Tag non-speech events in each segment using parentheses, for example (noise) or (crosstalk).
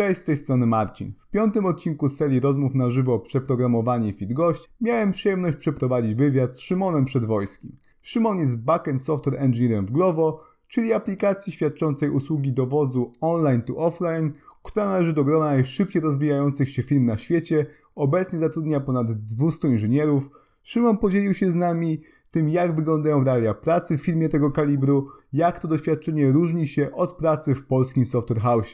Cześć, z tej strony Marcin. W piątym odcinku serii rozmów na żywo o przeprogramowaniu i fit gość miałem przyjemność przeprowadzić wywiad z Szymonem Przedwojskim. Szymon jest backend software engineerem w Glovo, czyli aplikacji świadczącej usługi dowozu online to offline, która należy do grona najszybciej rozwijających się firm na świecie. Obecnie zatrudnia ponad 200 inżynierów. Szymon podzielił się z nami tym, jak wyglądają realia pracy w firmie tego kalibru, jak to doświadczenie różni się od pracy w polskim software house.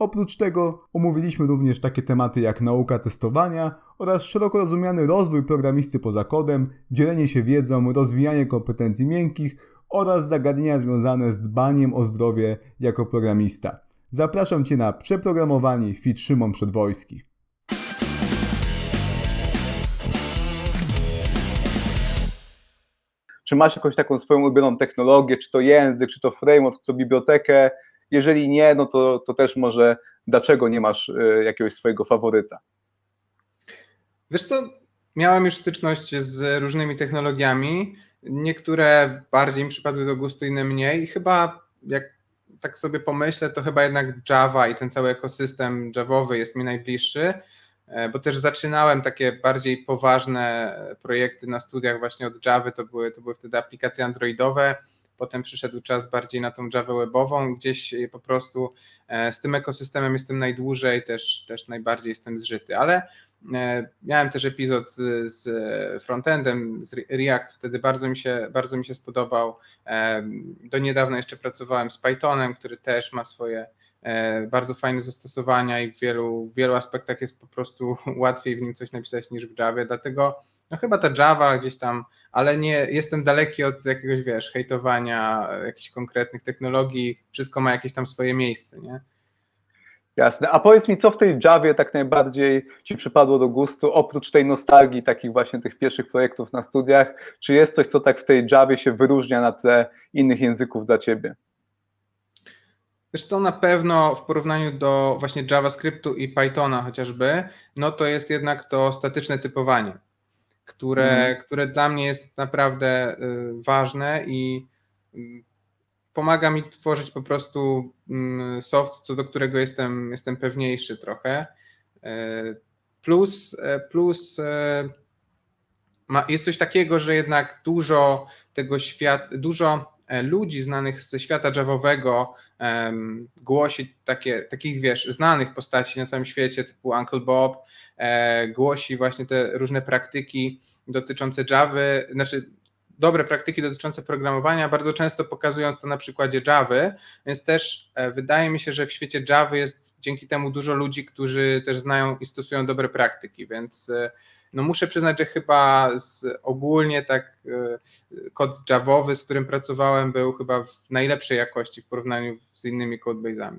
Oprócz tego omówiliśmy również takie tematy jak nauka testowania oraz szeroko rozumiany rozwój programisty poza kodem, dzielenie się wiedzą, rozwijanie kompetencji miękkich oraz zagadnienia związane z dbaniem o zdrowie jako programista. Zapraszam Cię na przeprogramowanie Fit Szymon Przedwojski. Czy masz jakąś taką swoją ulubioną technologię, czy to język, czy to framework, czy to bibliotekę? Jeżeli nie, no to, to też może dlaczego nie masz y, jakiegoś swojego faworyta? Wiesz co, miałem już styczność z różnymi technologiami. Niektóre bardziej mi przypadły do gustu, inne mniej. I chyba jak tak sobie pomyślę, to chyba jednak Java i ten cały ekosystem Javowy jest mi najbliższy, e, bo też zaczynałem takie bardziej poważne projekty na studiach właśnie od Java, to były, to były wtedy aplikacje androidowe, potem przyszedł czas bardziej na tą Java webową, gdzieś po prostu e, z tym ekosystemem jestem najdłużej, też, też najbardziej jestem zżyty, ale e, miałem też epizod z frontendem, z React, wtedy bardzo mi się, bardzo mi się spodobał. E, do niedawna jeszcze pracowałem z Pythonem, który też ma swoje bardzo fajne zastosowania i w wielu, w wielu aspektach jest po prostu (laughs) łatwiej w nim coś napisać niż w Java, dlatego no chyba ta Java gdzieś tam, ale nie jestem daleki od jakiegoś, wiesz, hejtowania jakichś konkretnych technologii, wszystko ma jakieś tam swoje miejsce, nie? Jasne. A powiedz mi, co w tej Javie tak najbardziej Ci przypadło do gustu, oprócz tej nostalgii, takich właśnie tych pierwszych projektów na studiach, czy jest coś, co tak w tej Javie się wyróżnia na tle innych języków dla Ciebie? Wiesz co, na pewno w porównaniu do właśnie JavaScriptu i Pythona chociażby, no to jest jednak to statyczne typowanie które, mm. które dla mnie jest naprawdę y, ważne i mm, pomaga mi tworzyć po prostu mm, soft, co do którego jestem, jestem pewniejszy trochę. Y, plus, y, plus jest coś takiego, że jednak dużo tego świata, dużo ludzi znanych ze świata javowego um, głosi takie, takich, wiesz, znanych postaci na całym świecie, typu Uncle Bob, e, głosi właśnie te różne praktyki dotyczące Java, znaczy dobre praktyki dotyczące programowania, bardzo często pokazując to na przykładzie Java, więc też e, wydaje mi się, że w świecie Java jest dzięki temu dużo ludzi, którzy też znają i stosują dobre praktyki, więc e, no muszę przyznać, że chyba ogólnie tak e, kod Javowy, z którym pracowałem, był chyba w najlepszej jakości w porównaniu z innymi codebase'ami.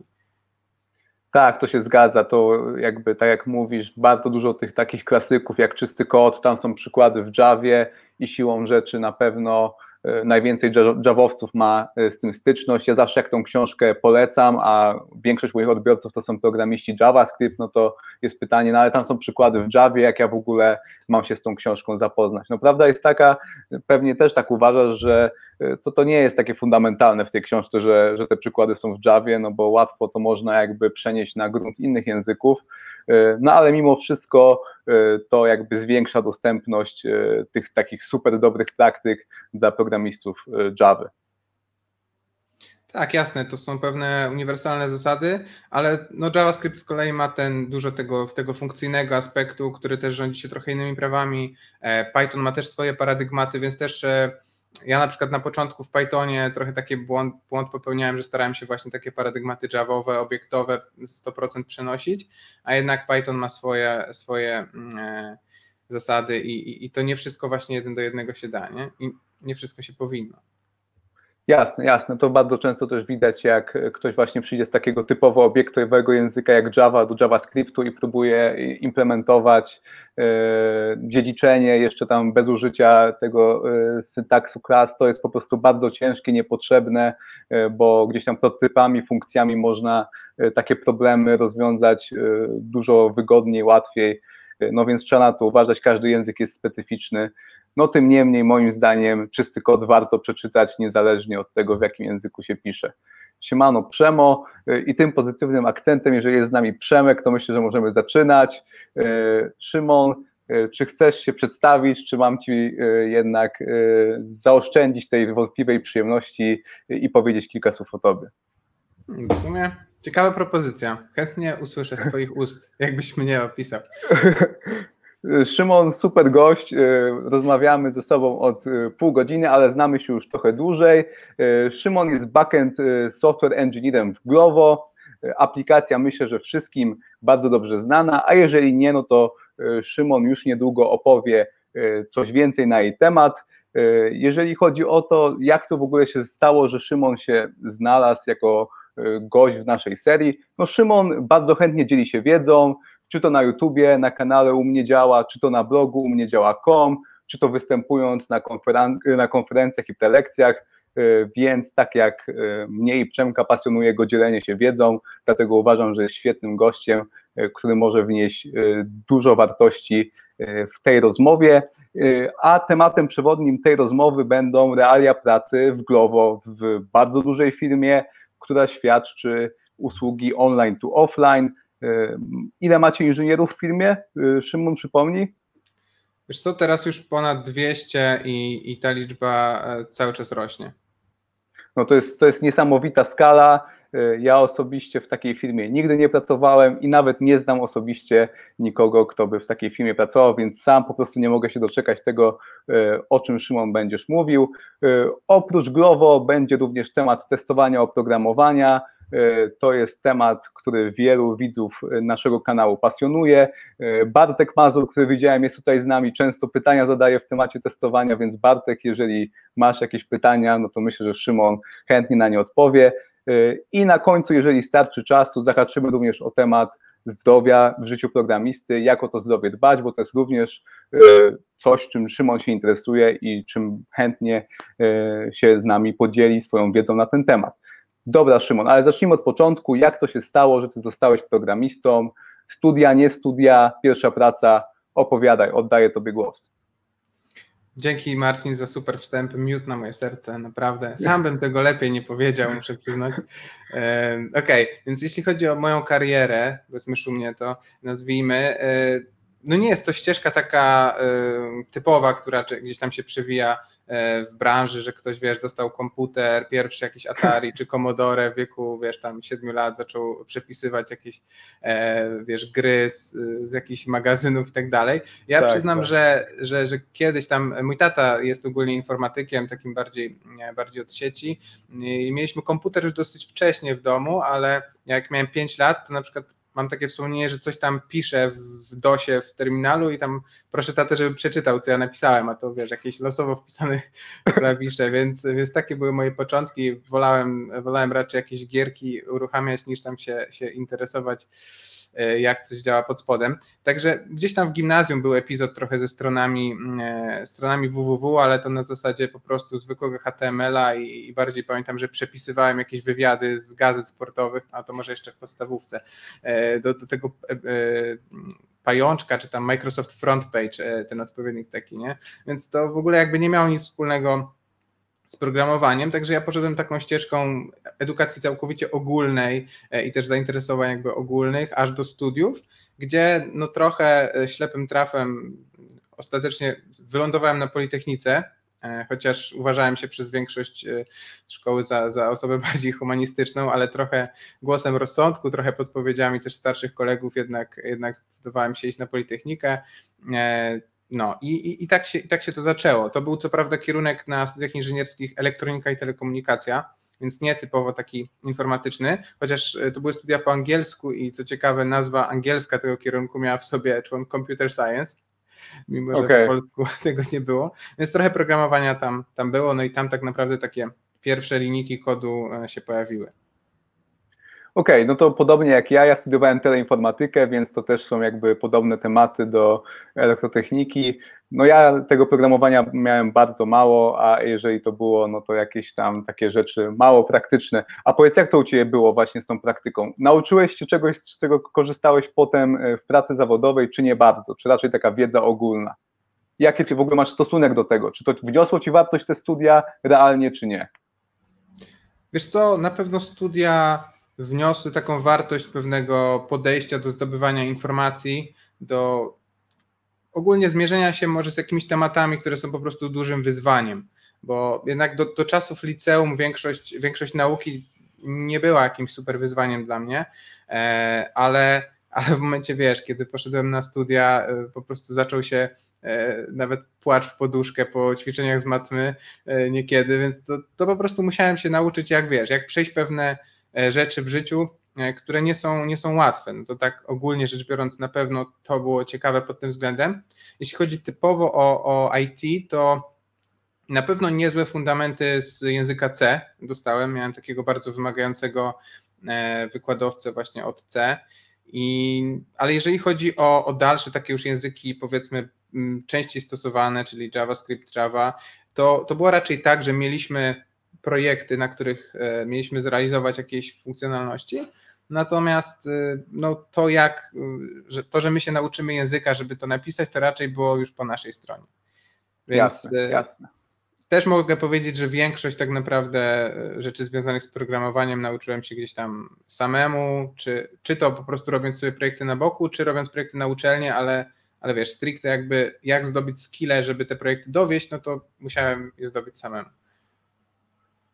Tak, to się zgadza. To jakby, tak jak mówisz, bardzo dużo tych takich klasyków jak czysty kod, tam są przykłady w Javie i siłą rzeczy na pewno E, najwięcej Javowców ma e, z tym styczność. Ja zawsze jak tą książkę polecam, a większość moich odbiorców to są programiści JavaScript, no to jest pytanie, no ale tam są przykłady w Javie, jak ja w ogóle mam się z tą książką zapoznać. No prawda jest taka, pewnie też tak uważasz, że e, to, to nie jest takie fundamentalne w tej książce, że, że te przykłady są w Javie, no bo łatwo to można jakby przenieść na grunt innych języków, no ale mimo wszystko to jakby zwiększa dostępność tych takich super dobrych praktyk dla programistów Java. Tak, jasne, to są pewne uniwersalne zasady, ale no JavaScript z kolei ma ten dużo tego, tego funkcyjnego aspektu, który też rządzi się trochę innymi prawami. E, Python ma też swoje paradygmaty, więc też e, ja na przykład na początku w Pythonie trochę taki błąd, błąd popełniałem, że starałem się właśnie takie paradygmaty javowe, obiektowe 100% przenosić, a jednak Python ma swoje, swoje mm, e, zasady i, i, i, to nie wszystko właśnie jeden do jednego się da, nie? I nie wszystko się powinno. Jasne, jasne. To bardzo często też widać, jak ktoś właśnie przyjdzie z takiego typowo obiektowego języka jak Java do JavaScriptu i próbuje implementować e, dziedziczenie jeszcze tam bez użycia tego e, syntaksu klas. To jest po prostu bardzo ciężkie, niepotrzebne, e, bo gdzieś tam prototypami, funkcjami można takie problemy rozwiązać dużo wygodniej, łatwiej. No więc trzeba na to uważać, każdy język jest specyficzny. No tym niemniej moim zdaniem czysty kod warto przeczytać niezależnie od tego, w jakim języku się pisze. Siemano Przemo i tym pozytywnym akcentem, jeżeli jest z nami Przemek, to myślę, że możemy zaczynać. Szymon, czy chcesz się przedstawić, czy mam Ci jednak zaoszczędzić tej wątpliwej przyjemności i powiedzieć kilka słów o Tobie? W sumie ciekawa propozycja. Chętnie usłyszę z Twoich ust, jakbyś mnie opisał. (laughs) Szymon, super gość. Rozmawiamy ze sobą od pół godziny, ale znamy się już trochę dłużej. Szymon jest backend software engineerem w Glovo. Aplikacja myślę, że wszystkim bardzo dobrze znana, a jeżeli nie, no to Szymon już niedługo opowie coś więcej na jej temat. Jeżeli chodzi o to, jak to w ogóle się stało, że Szymon się znalazł jako gość w naszej serii, no Szymon bardzo chętnie dzieli się wiedzą, czy to na YouTubie, na kanale u mnie działa, czy to na blogu u mnie działa.com, czy to występując na, konferen na konferencjach i prelekcjach, więc tak jak mnie i Przemka pasjonuje go dzielenie się wiedzą, dlatego uważam, że jest świetnym gościem, który może wnieść dużo wartości w tej rozmowie, a tematem przewodnim tej rozmowy będą realia pracy w Glovo, w bardzo dużej firmie, która świadczy usługi online to offline. Ile macie inżynierów w firmie? Szymon, przypomnij. Wiesz co, teraz już ponad 200 i, i ta liczba cały czas rośnie. No to jest, to jest niesamowita skala. Ja osobiście w takiej firmie nigdy nie pracowałem i nawet nie znam osobiście nikogo, kto by w takiej firmie pracował, więc sam po prostu nie mogę się doczekać tego, o czym Szymon będziesz mówił. Oprócz Glovo będzie również temat testowania oprogramowania. To jest temat, który wielu widzów naszego kanału pasjonuje. Bartek Mazur, który widziałem, jest tutaj z nami, często pytania zadaje w temacie testowania, więc Bartek, jeżeli masz jakieś pytania, no to myślę, że Szymon chętnie na nie odpowie. I na końcu, jeżeli starczy czasu, zahaczymy również o temat zdrowia w życiu programisty, jak o to zdrowie dbać, bo to jest również coś, czym Szymon się interesuje i czym chętnie się z nami podzieli swoją wiedzą na ten temat. Dobra, Szymon, ale zacznijmy od początku. Jak to się stało, że ty zostałeś programistą? Studia, nie studia, pierwsza praca. Opowiadaj, oddaję tobie głos. Dzięki Marcin za super wstęp, miód na moje serce, naprawdę. Sam bym tego lepiej nie powiedział, muszę przyznać. Okej, okay, więc jeśli chodzi o moją karierę, powiedzmy szumnie to nazwijmy, no nie jest to ścieżka taka typowa, która gdzieś tam się przewija w branży, że ktoś, wiesz, dostał komputer, pierwszy jakiś Atari czy Commodore w wieku, wiesz, tam 7 lat zaczął przepisywać jakieś, wiesz, gry z, z jakichś magazynów i tak dalej. Ja tak, przyznam, tak. Że, że, że kiedyś tam, mój tata jest ogólnie informatykiem, takim bardziej, bardziej od sieci i mieliśmy komputer już dosyć wcześnie w domu, ale jak miałem 5 lat, to na przykład mam takie wspomnienie, że coś tam piszę w DOSie w terminalu i tam proszę tatę, żeby przeczytał, co ja napisałem, a to wiesz, jakieś losowo wpisane (laughs) klawisze, więc, więc takie były moje początki. Wolałem, wolałem raczej jakieś gierki uruchamiać niż tam się, się interesować jak coś działa pod spodem. Także gdzieś tam w gimnazjum był epizod trochę ze stronami, e, stronami www, ale to na zasadzie po prostu zwykłego HTML-a i, i bardziej pamiętam, że przepisywałem jakieś wywiady z gazet sportowych, a to może jeszcze w podstawówce, e, do, do tego pajączka, czy tam Microsoft Front Page, ten odpowiednik taki, nie? Więc to w ogóle jakby nie miało nic wspólnego z programowaniem, także ja poszedłem taką ścieżką edukacji całkowicie ogólnej e, i też zainteresowań jakby ogólnych, aż do studiów, gdzie no trochę e, ślepym trafem ostatecznie wylądowałem na Politechnice, e, chociaż uważałem się przez większość szkoły za, za osobę (laughs) bardziej humanistyczną, ale trochę głosem rozsądku, trochę podpowiedziami też starszych kolegów jednak, jednak zdecydowałem się iść na Politechnikę. No i, i, i, tak się, i tak się to zaczęło. To był co prawda kierunek na studiach inżynierskich elektronika i telekomunikacja, więc nie typowo taki informatyczny, chociaż e, to były studia po angielsku i co ciekawe nazwa angielska tego kierunku miała w sobie człon computer science, mimo że okay. po polsku (laughs) tego nie było, więc trochę programowania tam, tam było, no i tam tak naprawdę takie pierwsze linijki kodu e, się pojawiły. Okej, okay, no to podobnie jak ja, ja studiowałem teleinformatykę, więc to też są jakby podobne tematy do elektrotechniki. No ja tego programowania miałem bardzo mało, a jeżeli to było, no to jakieś tam takie rzeczy mało praktyczne. A powiedz, jak to u Ciebie było właśnie z tą praktyką? Nauczyłeś się czegoś, z czego korzystałeś potem e, w pracy zawodowej, czy nie bardzo? Czy raczej taka wiedza ogólna? Jaki Ty w ogóle masz stosunek do tego? Czy to wniosło Ci wartość te studia realnie, czy nie? Wiesz co, na pewno studia wniosły taką wartość pewnego podejścia do zdobywania informacji, do ogólnie zmierzenia się może z jakimiś tematami, które są po prostu dużym wyzwaniem, bo jednak do, do czasów liceum większość, większość nauki nie była jakimś super wyzwaniem dla mnie, e, ale, ale w momencie, wiesz, kiedy poszedłem na studia, e, po prostu zaczął się e, nawet płacz w poduszkę po ćwiczeniach z matmy niekiedy, więc to, to po prostu musiałem się nauczyć, jak wiesz, jak przejść pewne rzeczy w życiu, które nie są, nie są łatwe. No to tak ogólnie rzecz biorąc, na pewno to było ciekawe pod tym względem. Jeśli chodzi typowo o, o IT, to na pewno niezłe fundamenty z języka C dostałem. Miałem takiego bardzo wymagającego e, wykładowcę właśnie od C. I, ale jeżeli chodzi o, o dalsze takie już języki, powiedzmy, częściej stosowane, czyli JavaScript, Java, to, to było raczej tak, że mieliśmy projekty, na których e, mieliśmy zrealizować jakieś funkcjonalności. Natomiast e, no, to, jak, że, to, że my się nauczymy języka, żeby to napisać, to raczej było już po naszej stronie. Więc, jasne, jasne też mogę powiedzieć, że większość tak naprawdę e, rzeczy związanych z programowaniem nauczyłem się gdzieś tam samemu, czy, czy to po prostu robiąc sobie projekty na boku, czy robiąc projekty na uczelnię, ale, ale wiesz, stricte jakby jak zdobyć skille, żeby te projekty dowieść, no to musiałem je zdobyć samemu.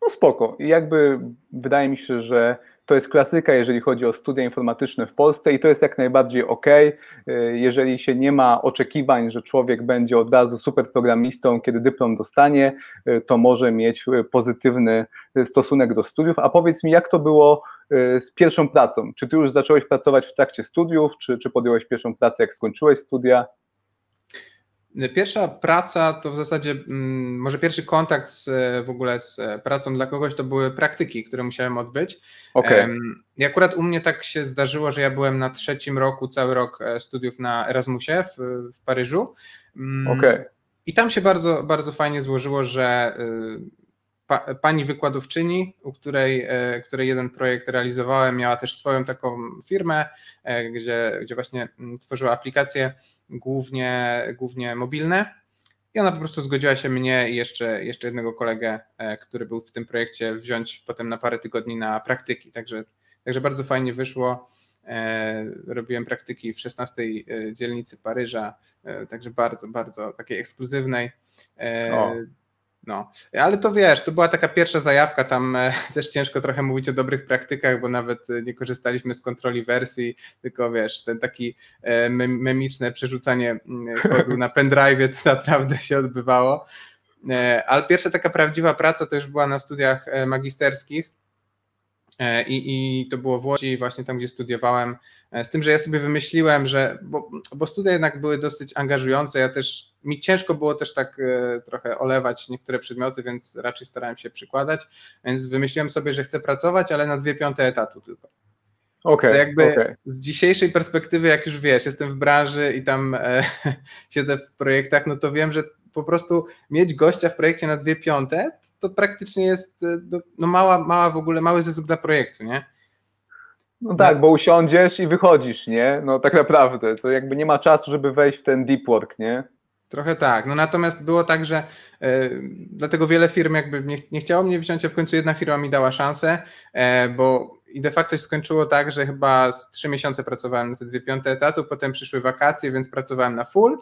No spoko. I jakby wydaje mi się, że to jest klasyka, jeżeli chodzi o studia informatyczne w Polsce i to jest jak najbardziej ok, jeżeli się nie ma oczekiwań, że człowiek będzie od razu super programistą, kiedy dyplom dostanie, to może mieć pozytywny stosunek do studiów. A powiedz mi, jak to było y, z pierwszą pracą? Czy ty już zacząłeś pracować w trakcie studiów, czy, czy podjąłeś pierwszą pracę, jak skończyłeś studia? Pierwsza praca to w zasadzie, mm, może pierwszy kontakt z, w ogóle z pracą dla kogoś to były praktyki, które musiałem odbyć. Okay. I akurat u mnie tak się zdarzyło, że ja byłem na trzecim roku, cały rok e, studiów na Erasmusie w, w Paryżu. Mm, okay. I tam się bardzo, bardzo fajnie złożyło, że pa, pani wykładowczyni, u której, e, której jeden projekt realizowałem, miała też swoją taką firmę, e, gdzie, gdzie właśnie mm, tworzyła aplikacje głównie, głównie mobilne. I ona po prostu zgodziła się mnie i jeszcze, jeszcze jednego kolegę, e, który był w tym projekcie, wziąć potem na parę tygodni na praktyki. Także, także bardzo fajnie wyszło. Robiłem praktyki w 16 dzielnicy Paryża, także bardzo, bardzo takiej ekskluzywnej. O. No, ale to wiesz, to była taka pierwsza zajawka, tam e, (laughs) też ciężko trochę mówić o dobrych praktykach, bo nawet e, nie korzystaliśmy z kontroli wersji, tylko wiesz, ten taki e, memiczne przerzucanie mm, kodu na pendrive to (laughs) naprawdę się odbywało. Ale pierwsza taka prawdziwa praca już była na studiach magisterskich. I, i to było w Łodzi, właśnie tam, gdzie studiowałem, z tym, że ja sobie wymyśliłem, że, bo, bo studia jednak były dosyć angażujące, ja też mi ciężko było też tak e, trochę olewać niektóre przedmioty, więc raczej starałem się przykładać, więc wymyśliłem sobie, że chcę pracować, ale na dwie piąte etatu tylko. Okay, Co jakby okay. z dzisiejszej perspektywy, jak już wiesz, jestem w branży i tam e, (laughs) siedzę w projektach, no to wiem, że po prostu mieć gościa w projekcie na dwie piąte, to praktycznie jest e, no, no mała, mała w ogóle, mały zysk dla projektu, nie? No tak, bo usiądziesz i wychodzisz, nie? No tak naprawdę, to jakby nie ma czasu, żeby wejść w ten deep work, nie? Trochę tak. No natomiast było tak, że y, dlatego wiele firm jakby nie, nie chciało mnie wziąć, a w końcu jedna firma mi dała szansę, y, bo i de facto się skończyło tak, że chyba z trzy miesiące pracowałem na te dwie piąte etatu, potem przyszły wakacje, więc pracowałem na full,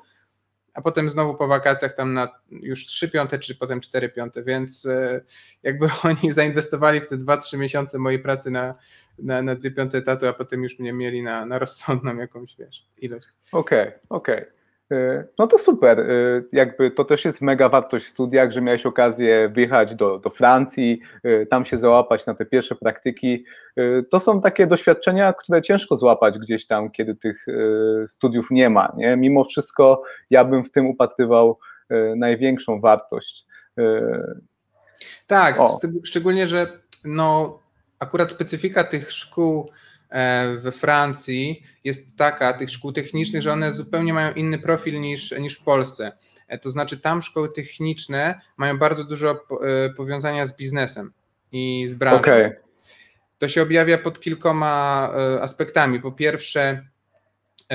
a potem znowu po wakacjach tam na już trzy piąte, czy potem cztery piąte, więc y, jakby (laughs) oni zainwestowali w te dwa, trzy miesiące mojej pracy na, na, na dwie piąte etatu, a potem już mnie mieli na, na rozsądną jakąś, wiesz, ilość. Okej, okay, okej. Okay. E, no to super. E, jakby to też jest mega wartość w studiach, że miałeś okazję wyjechać do, do Francji, e, tam się załapać na te pierwsze praktyki. To są takie doświadczenia, które ciężko złapać gdzieś tam, kiedy tych studiów nie ma. Nie? Mimo wszystko ja bym w tym upatrywał największą wartość. Tak, o. szczególnie, że no, akurat specyfika tych szkół we Francji jest taka, tych szkół technicznych, że one zupełnie mają inny profil niż, niż w Polsce. E, to znaczy, tam szkoły techniczne mają bardzo dużo e, powiązania z biznesem i z branżą. Okay. To się objawia pod kilkoma aspektami. Po pierwsze,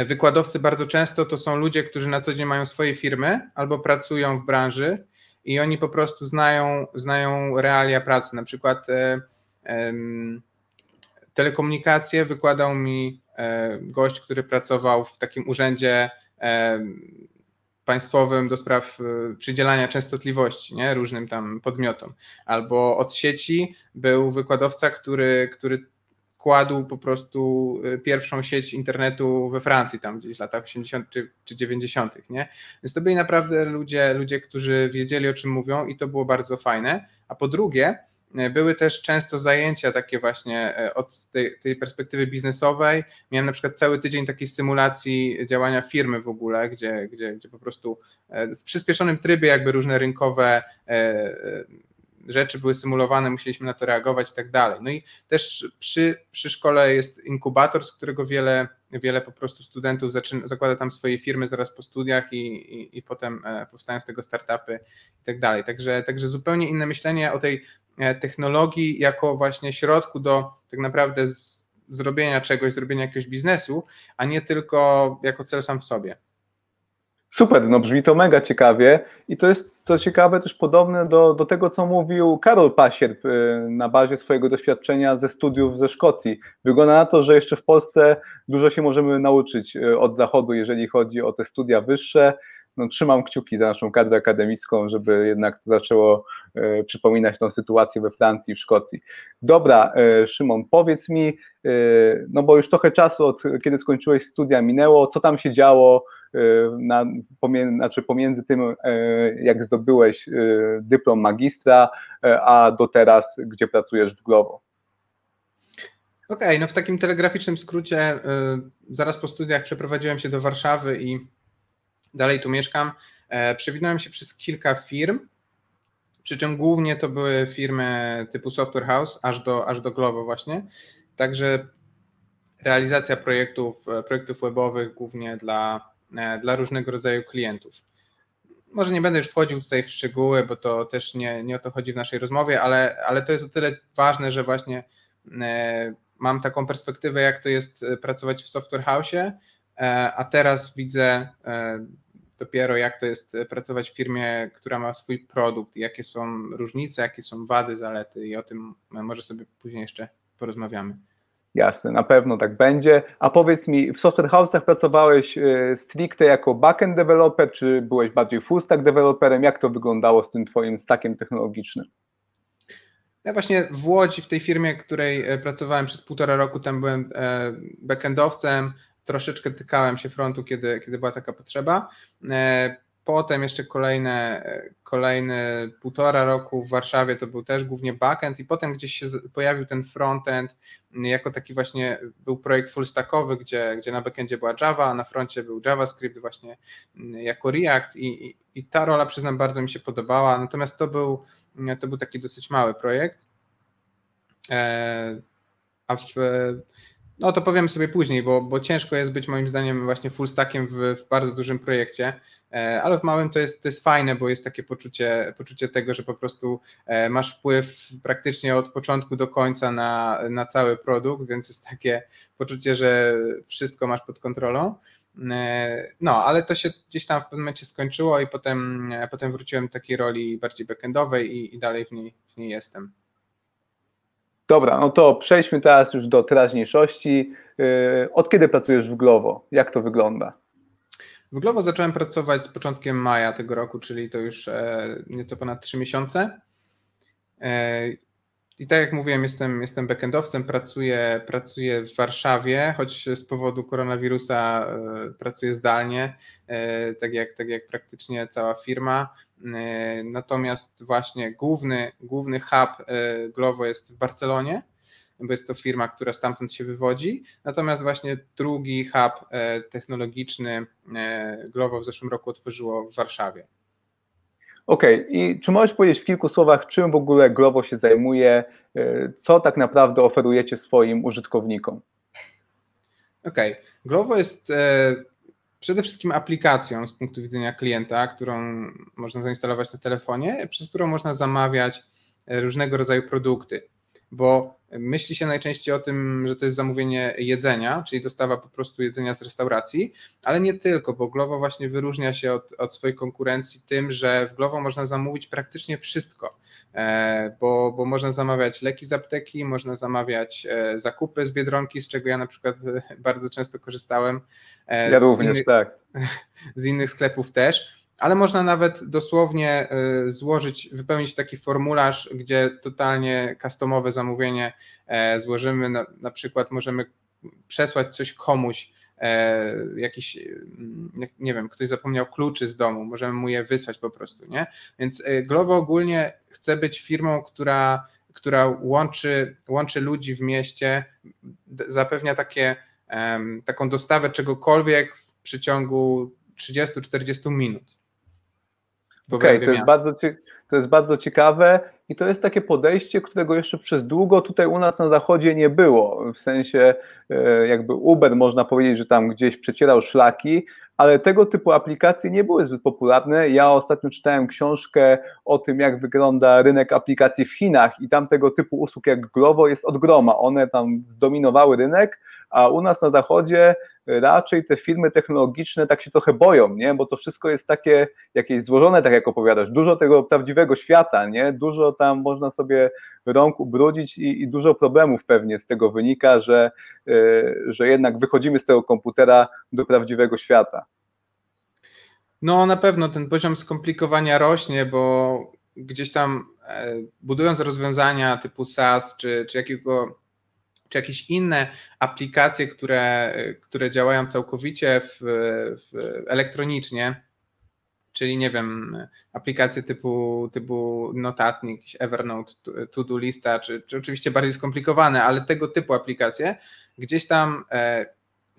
wykładowcy bardzo często to są ludzie, którzy na co dzień mają swoje firmy albo pracują w branży i oni po prostu znają, znają realia pracy. Na przykład telekomunikację wykładał mi gość, który pracował w takim urzędzie państwowym do spraw przydzielania częstotliwości nie? różnym tam podmiotom. Albo od sieci był wykładowca, który, który kładł po prostu pierwszą sieć internetu we Francji, tam gdzieś w latach 80. czy 90., nie? Więc to byli naprawdę ludzie, ludzie, którzy wiedzieli o czym mówią i to było bardzo fajne. A po drugie, były też często zajęcia takie właśnie y, od tej, tej, perspektywy biznesowej. Miałem na przykład cały tydzień takiej symulacji działania firmy w ogóle, gdzie, gdzie, gdzie po prostu w przyspieszonym trybie jakby różne rynkowe rzeczy były symulowane, musieliśmy na to reagować i tak dalej. No i też przy, przy szkole jest inkubator, z którego wiele, wiele po prostu studentów zaczyna, zakłada tam swoje firmy zaraz po studiach i, i, i potem e, powstają z tego startupy i tak dalej. Także, także zupełnie inne myślenie o tej e, technologii jako właśnie środku do tak naprawdę z, zrobienia czegoś, zrobienia jakiegoś biznesu, a nie tylko jako cel sam w sobie. Super, no brzmi to mega ciekawie i to jest co ciekawe też podobne do, do tego, co mówił Karol Pasierb y, na bazie swojego doświadczenia ze studiów ze Szkocji. Wygląda na to, że jeszcze w Polsce dużo się możemy nauczyć y, od Zachodu, jeżeli chodzi o te studia wyższe. No, trzymam kciuki za naszą kadrę akademicką, żeby jednak to zaczęło e, przypominać tą sytuację we Francji, w Szkocji. Dobra, e, Szymon, powiedz mi, e, no bo już trochę czasu od kiedy skończyłeś studia minęło, co tam się działo, na, pomiędzy, znaczy pomiędzy tym, jak zdobyłeś dyplom magistra, a do teraz, gdzie pracujesz w Glovo? Okej, okay, no w takim telegraficznym skrócie, zaraz po studiach przeprowadziłem się do Warszawy i dalej tu mieszkam. Przewinąłem się przez kilka firm, przy czym głównie to były firmy typu Software House, aż do, aż do Glovo właśnie. Także realizacja projektów, projektów webowych głównie dla E, dla różnego rodzaju klientów. Może nie będę już wchodził tutaj w szczegóły, bo to też nie, nie o to chodzi w naszej rozmowie, ale, ale to jest o tyle ważne, że właśnie e, mam taką perspektywę, jak to jest e, pracować w software house, a teraz widzę dopiero, jak to jest pracować w firmie, która ma swój produkt, jakie są różnice, jakie są wady, zalety i o tym może sobie później jeszcze porozmawiamy. Jasne, na pewno tak będzie. A powiedz mi, w software house'ach pracowałeś e, stricte jako backend developer, czy byłeś bardziej full stack developerem? Jak to wyglądało z tym twoim stackiem technologicznym? Ja właśnie w Łodzi, w tej firmie, w której e, pracowałem przez półtora roku, tam byłem e, backendowcem, troszeczkę tykałem się frontu, kiedy, kiedy była taka potrzeba. Potem jeszcze kolejne, kolejne półtora roku w Warszawie to był też głównie backend i potem gdzieś się pojawił ten frontend jako taki właśnie był projekt full stackowy, gdzie, gdzie na backendzie była Java, a na froncie był JavaScript właśnie jako React i, i, i ta rola przyznam bardzo mi się podobała, natomiast to był, to był taki dosyć mały projekt. E, a w, no to powiem sobie później, bo, bo ciężko jest być moim zdaniem właśnie full stackiem w, w bardzo dużym projekcie, e, ale w małym to jest, to jest fajne, bo jest takie poczucie, poczucie tego, że po prostu e, masz wpływ praktycznie od początku do końca na, na cały produkt, więc jest takie poczucie, że wszystko masz pod kontrolą. E, no, ale to się gdzieś tam w pewnym momencie skończyło i potem, potem wróciłem do takiej roli bardziej backendowej i, i dalej w niej, w niej jestem. Dobra, no to przejdźmy teraz już do teraźniejszości. Y, od kiedy pracujesz w Glovo? Jak to wygląda? W Glovo zacząłem pracować z początkiem maja tego roku, czyli to już e, nieco ponad 3 miesiące. E, I tak jak mówiłem, jestem, jestem backendowcem, pracuję, pracuję w Warszawie, choć z powodu koronawirusa e, pracuję zdalnie, tak jak, tak jak praktycznie cała firma. E, natomiast właśnie główny, główny hub e, Glovo jest w Barcelonie, bo jest to firma, która stamtąd się wywodzi. Natomiast właśnie drugi hub e, technologiczny Glovo w zeszłym roku otworzyło w Warszawie. Okej, okay. i czy możesz powiedzieć w kilku słowach, czym w ogóle Glovo się zajmuje, co tak naprawdę oferujecie swoim użytkownikom? Okej, okay. Glovo jest przede wszystkim aplikacją z punktu widzenia klienta, którą można zainstalować na telefonie, przez którą można zamawiać e, różnego rodzaju produkty, bo myśli się najczęściej o tym, że to jest zamówienie jedzenia, czyli dostawa po prostu jedzenia z restauracji, ale nie tylko, bo Glovo właśnie wyróżnia się od, od swojej konkurencji tym, że w Glovo można zamówić praktycznie wszystko. bo, bo można zamawiać leki z apteki, można zamawiać zakupy z Biedronki, z czego ja na przykład bardzo często korzystałem. Ja również, tak. (laughs) Z innych sklepów też ale można nawet dosłownie złożyć, wypełnić taki formularz, gdzie totalnie customowe zamówienie złożymy. Na, na przykład możemy przesłać coś komuś, e, jakiś, mm, nie wiem, ktoś zapomniał kluczy z domu, możemy mu je wysłać po prostu, nie? Więc e, Glovo ogólnie chce być firmą, która, która łączy, łączy ludzi w mieście, zapewnia takie, taką dostawę czegokolwiek w przeciągu 30-40 minut. Okej, okay, to, jest bardzo, to jest bardzo ciekawe i to jest takie podejście, którego jeszcze przez długo tutaj u nas na zachodzie nie było. W sensie, e, jakby Uber można powiedzieć, że tam gdzieś przecierał szlaki, ale tego typu aplikacje nie były zbyt popularne. Ja ostatnio czytałem książkę o tym, jak wygląda rynek aplikacji w Chinach i tam tego typu usług jak Glovo jest od groma. One tam zdominowały rynek, a u nas na zachodzie raczej te firmy technologiczne tak się trochę boją, nie? bo to wszystko jest takie jakieś złożone, tak jak opowiadasz, dużo tego prawdziwego świata, nie? dużo tam można sobie rąk ubrudzić i, i dużo problemów pewnie z tego wynika, że, yy, że jednak wychodzimy z tego komputera do prawdziwego świata. No na pewno ten poziom skomplikowania rośnie, bo gdzieś tam e, budując rozwiązania typu SaaS czy, czy jakiego czy jakieś inne aplikacje, które, które działają całkowicie w, w elektronicznie, czyli nie wiem, aplikacje typu, typu notatnik, Evernote, to-do lista, czy, czy oczywiście bardziej skomplikowane, ale tego typu aplikacje, gdzieś tam e,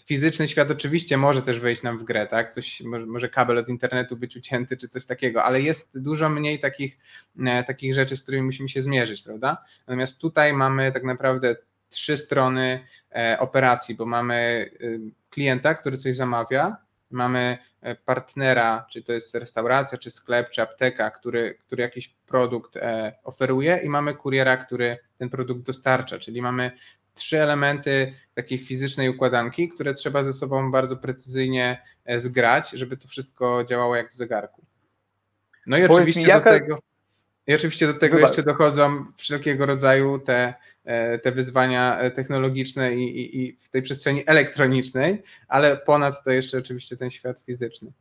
fizyczny świat oczywiście może też wejść nam w grę, tak? Coś, może, kabel od internetu być ucięty, czy coś takiego, ale jest dużo mniej takich, e, takich rzeczy, z którymi musimy się zmierzyć, prawda? Natomiast tutaj mamy tak naprawdę trzy strony e, operacji, bo mamy y, klienta, który coś zamawia, mamy e, partnera, czy to jest restauracja, czy sklep, czy apteka, który, który jakiś produkt e, oferuje i mamy kuriera, który ten produkt dostarcza, czyli mamy trzy elementy takiej fizycznej układanki, które trzeba ze sobą bardzo precyzyjnie zgrać, żeby to wszystko działało jak w zegarku. No i oczywiście jaka... do tego i oczywiście do tego Wybacz. jeszcze dochodzą wszelkiego rodzaju te, e, te wyzwania e, technologiczne i, i, i w tej przestrzeni elektronicznej, ale ponad to jeszcze oczywiście ten świat fizyczny.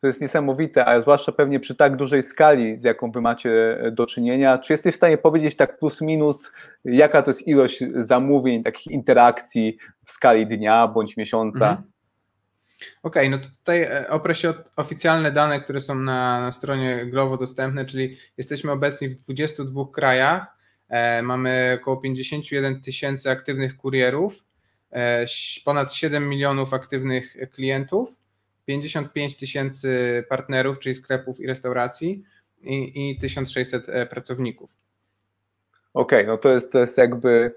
To jest niesamowite, a zwłaszcza pewnie przy tak dużej skali, z jaką wy macie e, do czynienia. Czy jesteś w stanie powiedzieć tak plus minus, jaka to jest ilość zamówień, takich interakcji w skali dnia bądź miesiąca? Mhm. Okej, okay, no to tutaj e, oprę się oficjalne dane, które są na, na stronie Glovo dostępne, czyli jesteśmy obecni w 22 krajach, e, mamy około 51 tysięcy aktywnych kurierów, e, ponad 7 milionów aktywnych klientów, 55 tysięcy partnerów, czyli sklepów i restauracji i, i 1600 e, pracowników. Okej, okay, no to jest, to jest jakby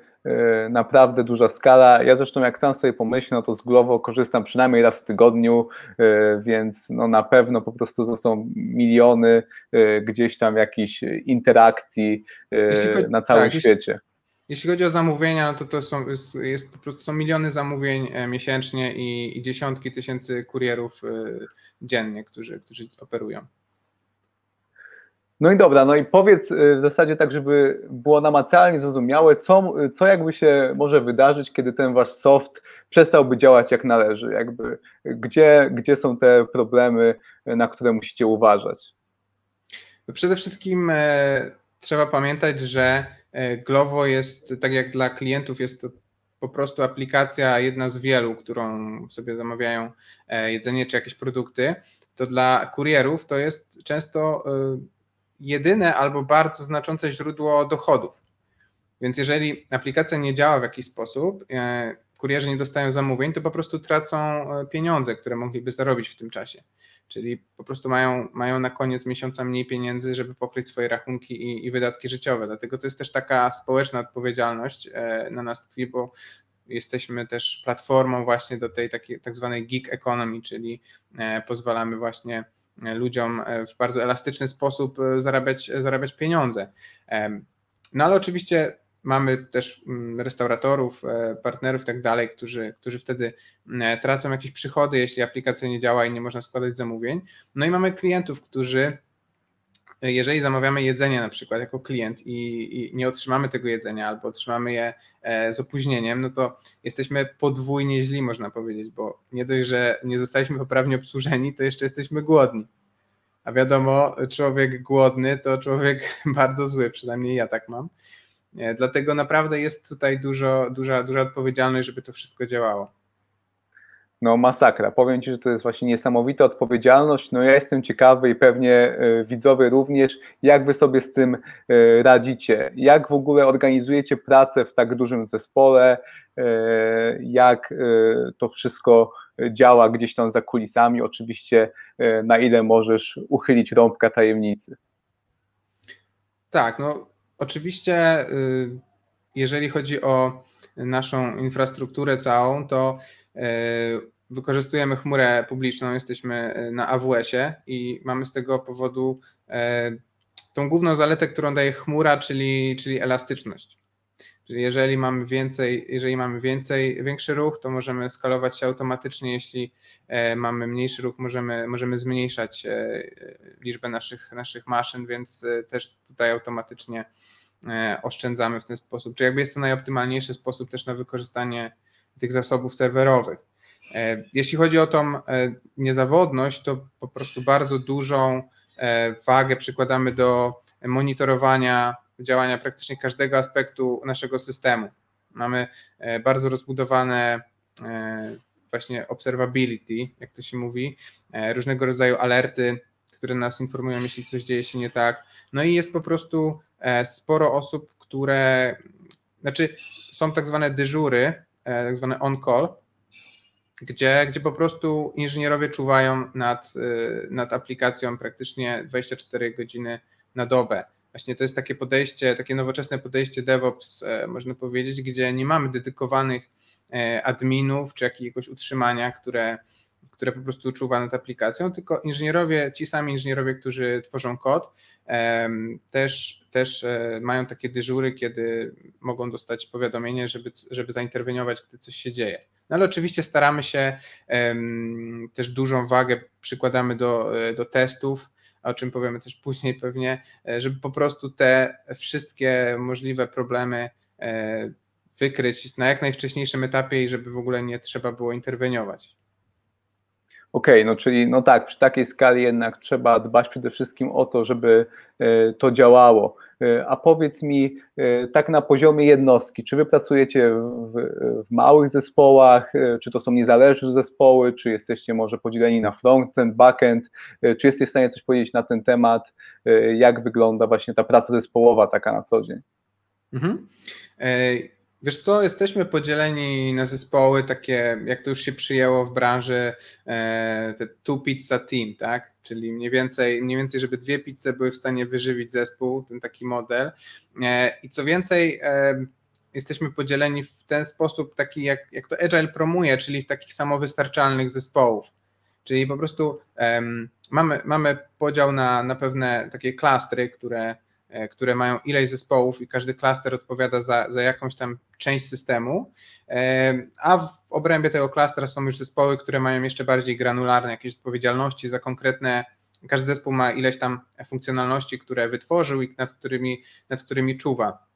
naprawdę duża skala. Ja zresztą jak sam sobie pomyślę, no to z Glovo korzystam przynajmniej raz w tygodniu, e, więc no na pewno po prostu to są miliony e, gdzieś tam jakichś interakcji chodzi, na całym tak, świecie. Jeśli, jeśli, chodzi o zamówienia, no to to są, jest, jest, po prostu są miliony zamówień miesięcznie i, i dziesiątki tysięcy kurierów dziennie, którzy, którzy operują. No i dobra, no i powiedz y, w zasadzie tak, żeby było namacalnie zrozumiałe, co, co jakby się może wydarzyć, kiedy ten wasz soft przestałby działać jak należy, jakby gdzie, gdzie są te problemy, na które musicie uważać? Przede wszystkim e, trzeba pamiętać, że e, Glovo jest, tak jak dla klientów, jest to po prostu aplikacja jedna z wielu, którą sobie zamawiają e, jedzenie czy jakieś produkty, to dla kurierów to jest często e, jedyne albo bardzo znaczące źródło dochodów. Więc jeżeli aplikacja nie działa w jakiś sposób, e, kurierzy nie dostają zamówień, to po prostu tracą e, pieniądze, które mogliby zarobić w tym czasie. Czyli po prostu mają, mają na koniec miesiąca mniej pieniędzy, żeby pokryć swoje rachunki i, i wydatki życiowe. Dlatego to jest też taka społeczna odpowiedzialność e, na nas tkwi, bo jesteśmy też platformą właśnie do tej takiej tak zwanej gig economy, czyli pozwalamy właśnie ludziom e, w bardzo elastyczny sposób e, zarabiać, zarabiać pieniądze. No ale oczywiście mamy też mm, restauratorów, e, partnerów i tak dalej, którzy, którzy wtedy tracą jakieś przychody, jeśli aplikacja nie działa i nie można składać zamówień. No i mamy klientów, którzy jeżeli zamawiamy jedzenie na przykład jako klient i, i, nie otrzymamy tego jedzenia albo otrzymamy je e, z opóźnieniem, no to jesteśmy podwójnie źli, można powiedzieć, bo nie dość, że nie zostaliśmy poprawnie obsłużeni, to jeszcze jesteśmy głodni. A wiadomo, człowiek głodny to człowiek (laughs) bardzo zły, przynajmniej ja tak mam. E, dlatego naprawdę jest tutaj dużo, duża, duża odpowiedzialność, żeby to wszystko działało. No masakra. Powiem Ci, że to jest właśnie niesamowita odpowiedzialność. No ja jestem ciekawy i pewnie e, widzowie również, jak Wy sobie z tym e, radzicie? Jak w ogóle organizujecie pracę w tak dużym zespole? Jak to wszystko działa gdzieś tam za kulisami? Oczywiście na ile możesz uchylić rąbka tajemnicy? Tak, no Oczywiście, y, jeżeli chodzi o naszą infrastrukturę całą, to wykorzystujemy chmurę publiczną, jesteśmy y, na AWS-ie i mamy z tego powodu tą główną zaletę, którą daje chmura, czyli, czyli elastyczność. Czyli jeżeli mamy więcej, jeżeli mamy więcej, większy ruch, to możemy skalować się automatycznie. Jeśli mamy mniejszy ruch, możemy, możemy zmniejszać liczbę naszych, naszych maszyn, więc też tutaj automatycznie E, oszczędzamy w ten sposób, czy jakby jest to najoptymalniejszy sposób też na wykorzystanie tych zasobów serwerowych. E, jeśli chodzi o tą e, niezawodność, to po prostu bardzo dużą wagę przykładamy do monitorowania działania praktycznie każdego aspektu naszego systemu. Mamy bardzo rozbudowane właśnie observability, jak to się mówi, różnego rodzaju alerty, które nas informują, jeśli coś dzieje się nie tak. No i jest po prostu E, sporo osób, które, znaczy są tak zwane dyżury, e, tak zwane on-call, gdzie, gdzie po prostu inżynierowie czuwają nad, e, nad aplikacją praktycznie 24 godziny na dobę. Właśnie to jest takie podejście, takie nowoczesne podejście DevOps, można powiedzieć, gdzie nie mamy dedykowanych adminów czy jakiegoś utrzymania, które, które po prostu czuwa nad aplikacją, tylko inżynierowie, ci sami inżynierowie, którzy tworzą kod, też, też e, mają takie dyżury, kiedy mogą dostać powiadomienie, żeby, żeby zainterweniować, gdy coś się dzieje. No ale oczywiście staramy się, też dużą wagę przykładamy do, e, do testów, o czym powiemy też później pewnie, e, żeby po prostu te wszystkie możliwe problemy wykryć na jak najwcześniejszym etapie i żeby w ogóle nie trzeba było interweniować. Okej, okay, no czyli no tak, przy takiej skali jednak trzeba dbać przede wszystkim o to, żeby e, to działało. E, a powiedz mi, e, tak na poziomie jednostki, czy wy pracujecie w, w małych zespołach, czy to są niezależne zespoły, czy jesteście może podzieleni na frontend, backend, czy jesteś w stanie coś powiedzieć na ten temat, jak wygląda właśnie ta praca zespołowa taka na co dzień? Mhm. Wiesz co, jesteśmy podzieleni na zespoły takie, jak to już się przyjęło w branży, e, te two pizza team, tak? Czyli mniej więcej, mniej więcej, żeby dwie pizze były w stanie wyżywić zespół, ten taki model. E, I co więcej, e, jesteśmy podzieleni w ten sposób, taki jak, jak to Agile promuje, czyli w takich samowystarczalnych zespołów. Czyli po prostu um, mamy, mamy podział na, na pewne takie klastry, które które mają ileś zespołów i każdy klaster odpowiada za, za jakąś tam część systemu, e, a w obrębie tego klastra są już zespoły, które mają jeszcze bardziej granularne jakieś odpowiedzialności za konkretne, każdy zespół ma ileś tam funkcjonalności, które wytworzył i nad którymi, nad którymi czuwa.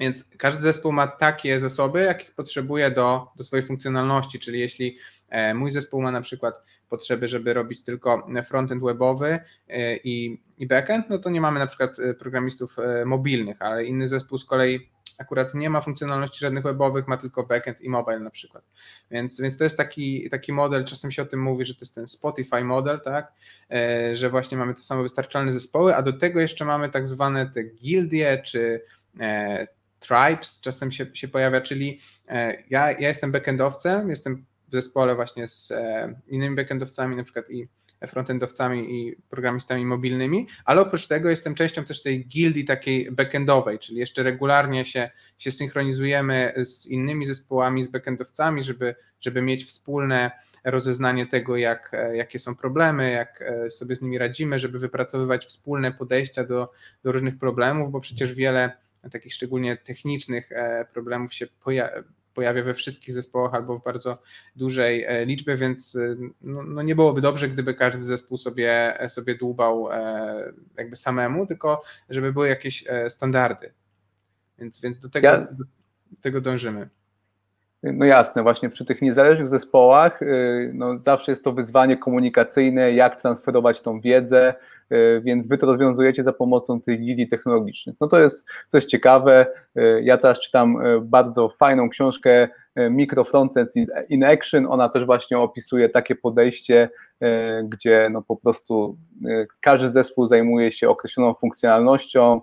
Więc każdy zespół ma takie zasoby, jakich potrzebuje do, do swojej funkcjonalności, czyli jeśli e, mój zespół ma na przykład potrzeby, żeby robić tylko frontend webowy e, i, i backend, no to nie mamy na przykład e, programistów mobilnych, ale inny zespół z kolei akurat nie ma funkcjonalności żadnych webowych, ma tylko backend i mobile na przykład. Więc, więc to jest taki, taki model, czasem się o tym mówi, że to jest ten Spotify model, tak, że właśnie mamy te samowystarczalne zespoły, a do tego jeszcze mamy tak zwane te gildie, czy tribes czasem się, się pojawia, czyli e, ja, ja jestem backendowcem, jestem w zespole właśnie z e, innymi backendowcami, na przykład i frontendowcami i programistami mobilnymi, ale oprócz tego jestem częścią też tej gildii takiej backendowej, czyli jeszcze regularnie się, się synchronizujemy z innymi zespołami, z backendowcami, żeby, żeby mieć wspólne rozeznanie tego, jak, e, jakie są problemy, jak sobie z nimi radzimy, żeby wypracowywać wspólne podejścia do, do różnych problemów, bo przecież wiele takich szczególnie technicznych e, problemów się pojawia we wszystkich zespołach albo w bardzo dużej liczbie, więc no, no nie byłoby dobrze, gdyby każdy zespół sobie, sobie dłubał jakby samemu, tylko żeby były jakieś standardy. Więc, więc do tego, ja... do tego dążymy. No jasne, właśnie przy tych niezależnych zespołach y, no zawsze jest to wyzwanie komunikacyjne, jak transferować tą wiedzę, więc wy to rozwiązujecie za pomocą tych gili technologicznych. No to jest, jest ciekawe. Y, ja teraz czytam bardzo fajną książkę Micro Frontends in Action. Ona też właśnie opisuje takie podejście, gdzie no po prostu każdy zespół zajmuje się określoną funkcjonalnością,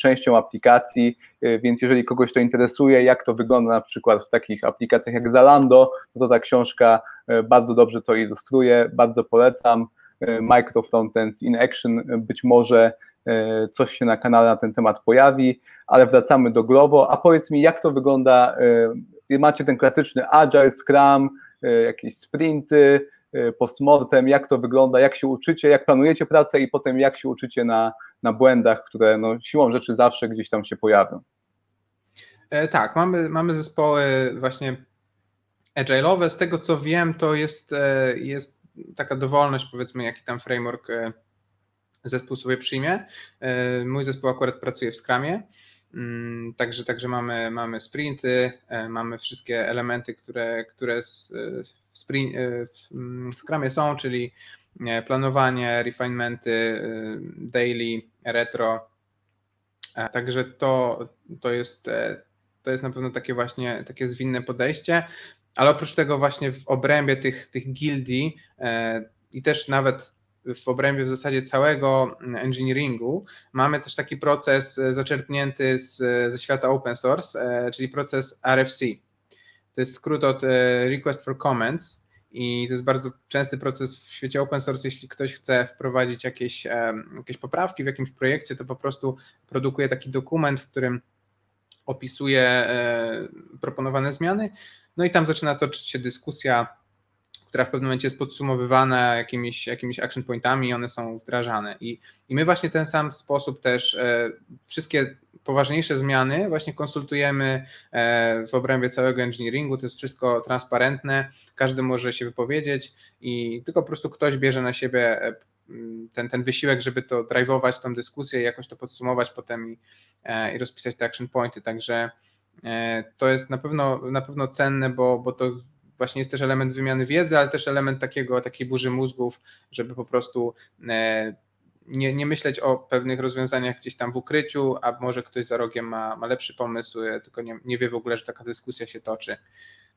częścią aplikacji, więc jeżeli kogoś to interesuje, jak to wygląda na przykład w takich aplikacjach jak Zalando, no to ta książka bardzo dobrze to ilustruje, bardzo polecam. Micro Frontends in Action, być może coś się na kanale na ten temat pojawi, ale wracamy do Glovo, a powiedz mi, jak to wygląda, macie ten klasyczny Agile, Scrum, jakieś sprinty, postmortem, jak to wygląda, jak się uczycie, jak planujecie pracę i potem jak się uczycie na, na błędach, które no, siłą rzeczy zawsze gdzieś tam się pojawią. E, tak, mamy, mamy zespoły właśnie agile'owe. Z tego co wiem, to jest, e, jest taka dowolność, powiedzmy, jaki tam framework e, zespół sobie przyjmie. Mój zespół akurat pracuje w Scrumie, mm, także, także mamy, mamy sprinty, mamy wszystkie elementy, które, które w, sprint, w mm, Scrumie są, czyli planowanie, refinementy, daily, retro. Także to, to jest to jest na pewno takie właśnie takie zwinne podejście, ale oprócz tego właśnie w obrębie tych, tych gildii e, i też nawet w obrębie w zasadzie całego engineeringu mamy też taki proces zaczerpnięty z, ze świata open source, e, czyli proces RFC. To jest skrót od e, Request for Comments i to jest bardzo częsty proces w świecie open source. Jeśli ktoś chce wprowadzić jakieś, jakieś poprawki w jakimś projekcie, to po prostu produkuje taki dokument, w którym opisuje e, proponowane zmiany. No i tam zaczyna toczyć się dyskusja, która w pewnym momencie jest podsumowywana jakimiś, jakimiś action pointami i one są wdrażane. I, I my właśnie ten sam sposób też e, wszystkie poważniejsze zmiany właśnie konsultujemy e, w obrębie całego engineeringu, to jest wszystko transparentne, każdy może się wypowiedzieć i tylko po prostu ktoś bierze na siebie ten, ten wysiłek, żeby to drive'ować tą dyskusję jakoś to podsumować potem i, e, i rozpisać te action pointy. Także e, to jest na pewno, na pewno cenne, bo, bo to właśnie jest też element wymiany wiedzy, ale też element takiego, takiej burzy mózgów, żeby po prostu e, nie, nie myśleć o pewnych rozwiązaniach gdzieś tam w ukryciu, a może ktoś za rogiem ma, ma lepszy pomysł, tylko nie, nie wie w ogóle, że taka dyskusja się toczy.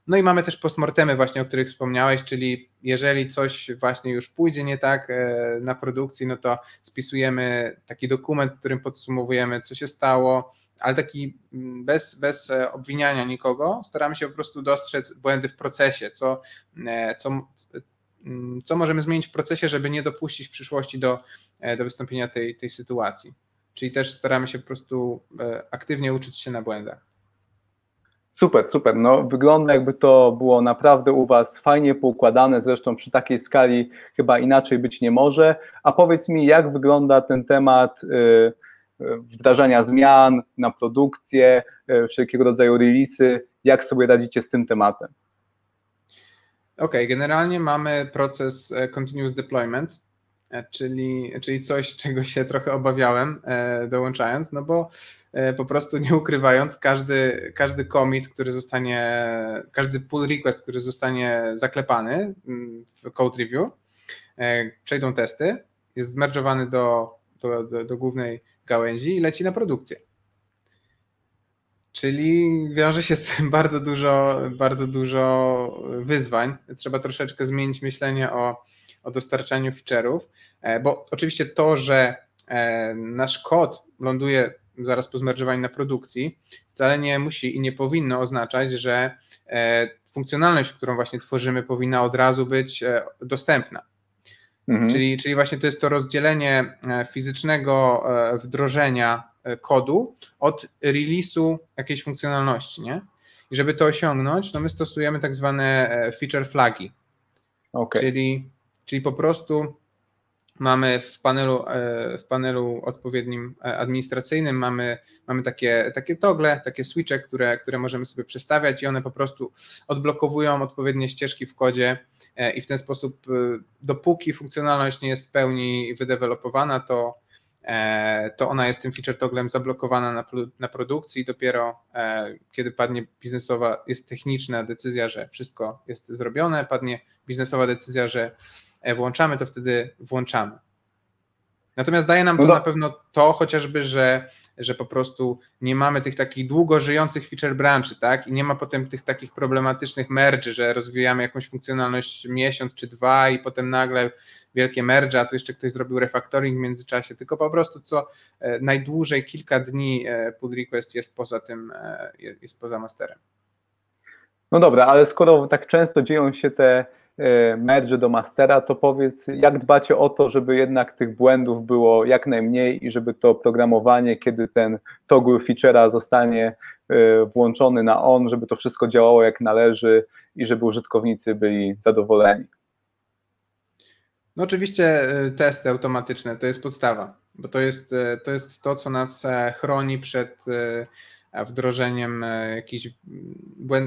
No i mamy też postmortemy właśnie, o których wspomniałeś, czyli jeżeli coś właśnie już pójdzie nie tak e, na produkcji, no to spisujemy taki dokument, w którym podsumowujemy, co się stało, ale taki mm, bez, bez e, obwiniania nikogo, staramy się po prostu dostrzec błędy w procesie, co, e, co, mm, co możemy zmienić w procesie, żeby nie dopuścić w przyszłości do, do wystąpienia tej, tej sytuacji. Czyli też staramy się po prostu aktywnie uczyć się na błędach. Super, super. No, wygląda jakby to było naprawdę u Was fajnie poukładane, zresztą przy takiej skali chyba inaczej być nie może. A powiedz mi, jak wygląda ten temat y, y, wdrażania zmian na produkcję, y, wszelkiego rodzaju releasy, jak sobie radzicie z tym tematem? OK, generalnie mamy proces e, continuous deployment, czyli, czyli coś, czego się trochę obawiałem e, dołączając, no bo E, po prostu nie ukrywając, każdy, każdy commit, który zostanie, każdy pull request, który zostanie zaklepany mm, w code review, e, przejdą testy, jest zmerdżowany do, do, do, do głównej gałęzi i leci na produkcję. Czyli wiąże się z tym bardzo dużo, bardzo dużo wyzwań. Trzeba troszeczkę zmienić myślenie o, o dostarczaniu feature'ów, e, bo oczywiście to, że nasz kod ląduje zaraz po zmerdżowaniu na produkcji, wcale nie musi i nie powinno oznaczać, że e, funkcjonalność, którą właśnie tworzymy, powinna od razu być e, dostępna. Mhm. Czyli, czyli właśnie to jest to rozdzielenie e, fizycznego wdrożenia kodu od release'u jakiejś funkcjonalności, nie? I żeby to osiągnąć, no my stosujemy tak zwane feature flagi. Okay. Czyli, czyli po prostu mamy w panelu, w panelu odpowiednim administracyjnym mamy, mamy takie, takie togle, takie switche, które, które możemy sobie przestawiać i one po prostu odblokowują odpowiednie ścieżki w kodzie i w ten sposób dopóki funkcjonalność nie jest w pełni wydevelopowana, to E, to ona jest tym feature togglem zablokowana na, na produkcji i dopiero e, kiedy padnie biznesowa, jest techniczna decyzja, że wszystko jest zrobione, padnie biznesowa decyzja, że e, włączamy, to wtedy włączamy. Natomiast daje nam to no na pewno to chociażby, że że po prostu nie mamy tych takich długo żyjących feature branchy, tak? I nie ma potem tych takich problematycznych merge, że rozwijamy jakąś funkcjonalność miesiąc czy dwa i potem nagle wielkie merge, a tu jeszcze ktoś zrobił refactoring w międzyczasie, tylko po prostu co e, najdłużej kilka dni e, pull request jest poza tym, e, jest poza masterem. No dobra, ale skoro tak często dzieją się te E, merge do mastera, to powiedz, jak dbacie o to, żeby jednak tych błędów było jak najmniej i żeby to oprogramowanie, kiedy ten toggle feature'a zostanie e, włączony na on, żeby to wszystko działało jak należy i żeby użytkownicy byli zadowoleni. No oczywiście e, testy automatyczne to jest podstawa, bo to jest to, jest to co nas chroni przed wdrożeniem jakiegoś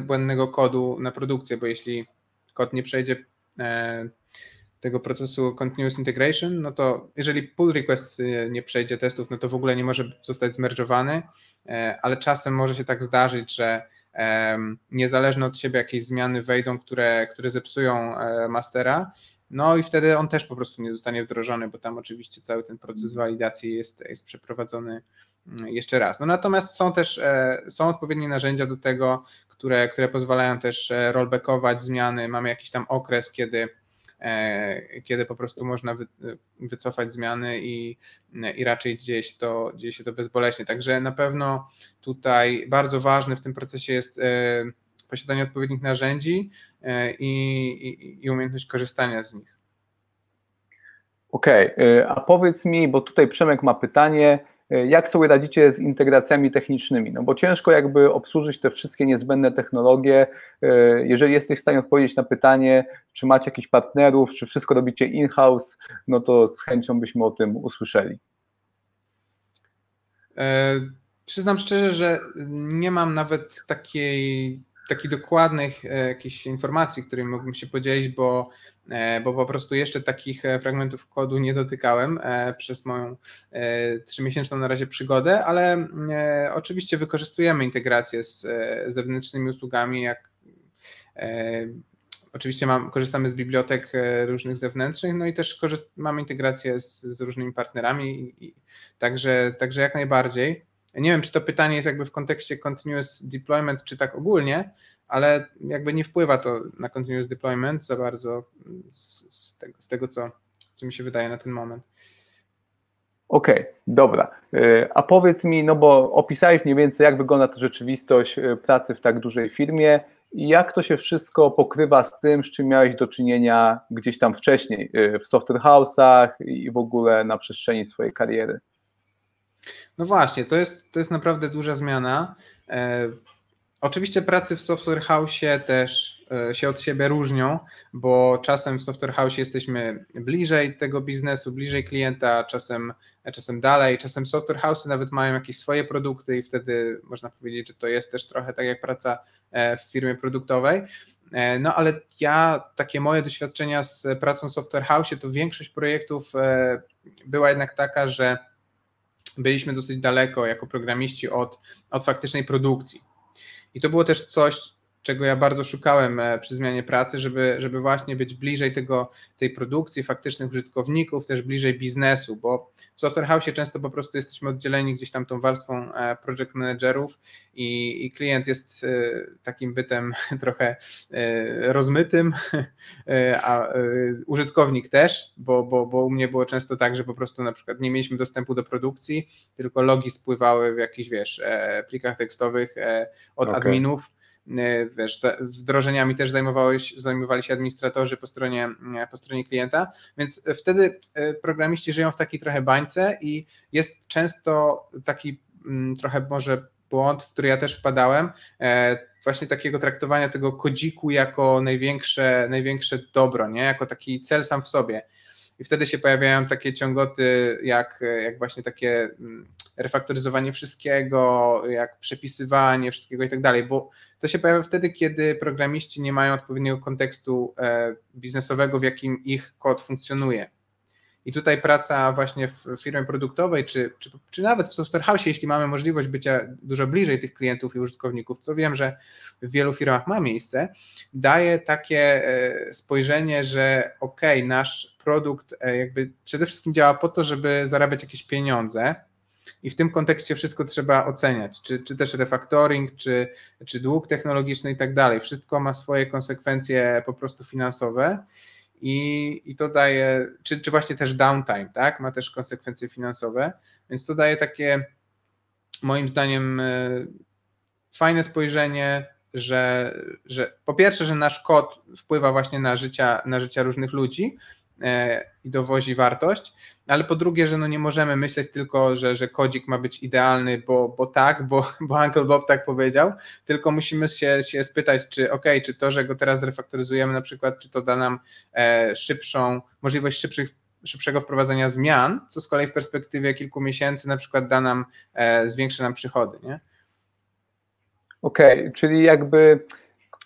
błędnego kodu na produkcję, bo jeśli kod nie przejdzie e, tego procesu continuous integration, no to jeżeli pull request e, nie przejdzie testów, no to w ogóle nie może zostać zmerdżowany, e, ale czasem może się tak zdarzyć, że niezależne od siebie jakieś zmiany wejdą, które, które zepsują mastera, no i wtedy on też po prostu nie zostanie wdrożony, bo tam oczywiście cały ten proces walidacji jest, jest przeprowadzony mm, jeszcze raz. No natomiast są też są odpowiednie narzędzia do tego, które, które pozwalają też e, rollbackować zmiany. Mamy jakiś tam okres, kiedy, e, kiedy po prostu można wy, wycofać zmiany i, i raczej się, to, dzieje się to bezboleśnie. Także na pewno tutaj bardzo ważne w tym procesie jest e, posiadanie odpowiednich narzędzi i, i, i umiejętność korzystania z nich. Okej, okay. a powiedz mi, bo tutaj Przemek ma pytanie, jak sobie radzicie z integracjami technicznymi? No bo ciężko jakby obsłużyć te wszystkie niezbędne technologie. E, jeżeli jesteś w stanie odpowiedzieć na pytanie, czy macie jakichś partnerów, czy wszystko robicie in-house, no to z chęcią byśmy o tym usłyszeli. E, przyznam szczerze, że nie mam nawet takiej, takich dokładnych jakichś informacji, którymi mógłbym się podzielić, bo E, bo po prostu jeszcze takich e, fragmentów kodu nie dotykałem e, przez moją trzymiesięczną na razie przygodę, ale oczywiście wykorzystujemy integrację z zewnętrznymi usługami, jak Oczywiście mam, korzystamy z bibliotek różnych zewnętrznych, no i też korzyst, mamy integrację z, z różnymi partnerami, i, i, także, także jak najbardziej. Nie wiem, czy to pytanie jest jakby w kontekście continuous deployment, czy tak ogólnie, ale jakby nie wpływa to na continuous deployment za bardzo z, z tego, z tego co, co mi się wydaje na ten moment. Okej, okay, dobra. E, a powiedz mi, no bo opisałeś mniej więcej, jak wygląda ta rzeczywistość e, pracy w tak dużej firmie i jak to się wszystko pokrywa z tym, z czym miałeś do czynienia gdzieś tam wcześniej, e, w software house'ach i w ogóle na przestrzeni swojej kariery. No właśnie, to jest, to jest naprawdę duża zmiana. Oczywiście pracy w Software House też e, się od siebie różnią, bo czasem w Software House jesteśmy bliżej tego biznesu, bliżej klienta, czasem, czasem dalej, czasem Software House nawet mają jakieś swoje produkty i wtedy można powiedzieć, że to jest też trochę tak jak praca e, w firmie produktowej. E, no ale ja, takie moje doświadczenia z pracą w Software House, to większość projektów była jednak taka, że byliśmy dosyć daleko jako programiści od, od faktycznej produkcji. I to było też coś, czego ja bardzo szukałem e, przy zmianie pracy, żeby, żeby właśnie być bliżej tego, tej produkcji, faktycznych użytkowników, też bliżej biznesu, bo w Software House często po prostu jesteśmy oddzieleni gdzieś tam tą warstwą e, project managerów i, i klient jest e, takim bytem (laughs) trochę rozmytym, (laughs) a użytkownik też, bo, bo, bo u mnie było często tak, że po prostu na przykład nie mieliśmy dostępu do produkcji, tylko logi spływały w jakichś, wiesz, plikach tekstowych od okay. adminów, wiesz, wdrożeniami też zajmowali się administratorzy po stronie, e, po stronie klienta, więc wtedy e, programiści żyją w takiej trochę bańce i jest często taki mm, trochę może błąd, w który ja też wpadałem, właśnie takiego traktowania tego kodziku jako największe, największe dobro, nie? jako taki cel sam w sobie. I wtedy się pojawiają takie ciągoty, jak, jak właśnie takie mm, refaktoryzowanie wszystkiego, jak przepisywanie wszystkiego i tak dalej, bo to się pojawia wtedy, kiedy programiści nie mają odpowiedniego kontekstu e, biznesowego, w jakim ich kod funkcjonuje. I tutaj praca właśnie w firmie produktowej, czy, czy, czy nawet w software house, jeśli mamy możliwość bycia dużo bliżej tych klientów i użytkowników, co wiem, że w wielu firmach ma miejsce, daje takie e, spojrzenie, że ok, nasz produkt e, jakby przede wszystkim działa po to, żeby zarabiać jakieś pieniądze, i w tym kontekście wszystko trzeba oceniać, czy, czy też refactoring, czy, czy dług technologiczny i tak dalej. Wszystko ma swoje konsekwencje po prostu finansowe i, i to daje, czy, czy właśnie też downtime, tak, ma też konsekwencje finansowe, więc to daje takie moim zdaniem e, fajne spojrzenie, że, że po pierwsze, że nasz kod wpływa właśnie na życia, na życia różnych ludzi, i dowozi wartość, ale po drugie, że no nie możemy myśleć tylko, że, że kodzik ma być idealny, bo, bo tak, bo, bo Uncle Bob tak powiedział, tylko musimy się, się spytać, czy ok, czy to, że go teraz refaktoryzujemy na przykład, czy to da nam e, szybszą, możliwość szybszych szybszego wprowadzenia zmian, co z kolei w perspektywie kilku miesięcy na przykład da nam, e, zwiększy nam przychody, nie? Okej, okay, czyli jakby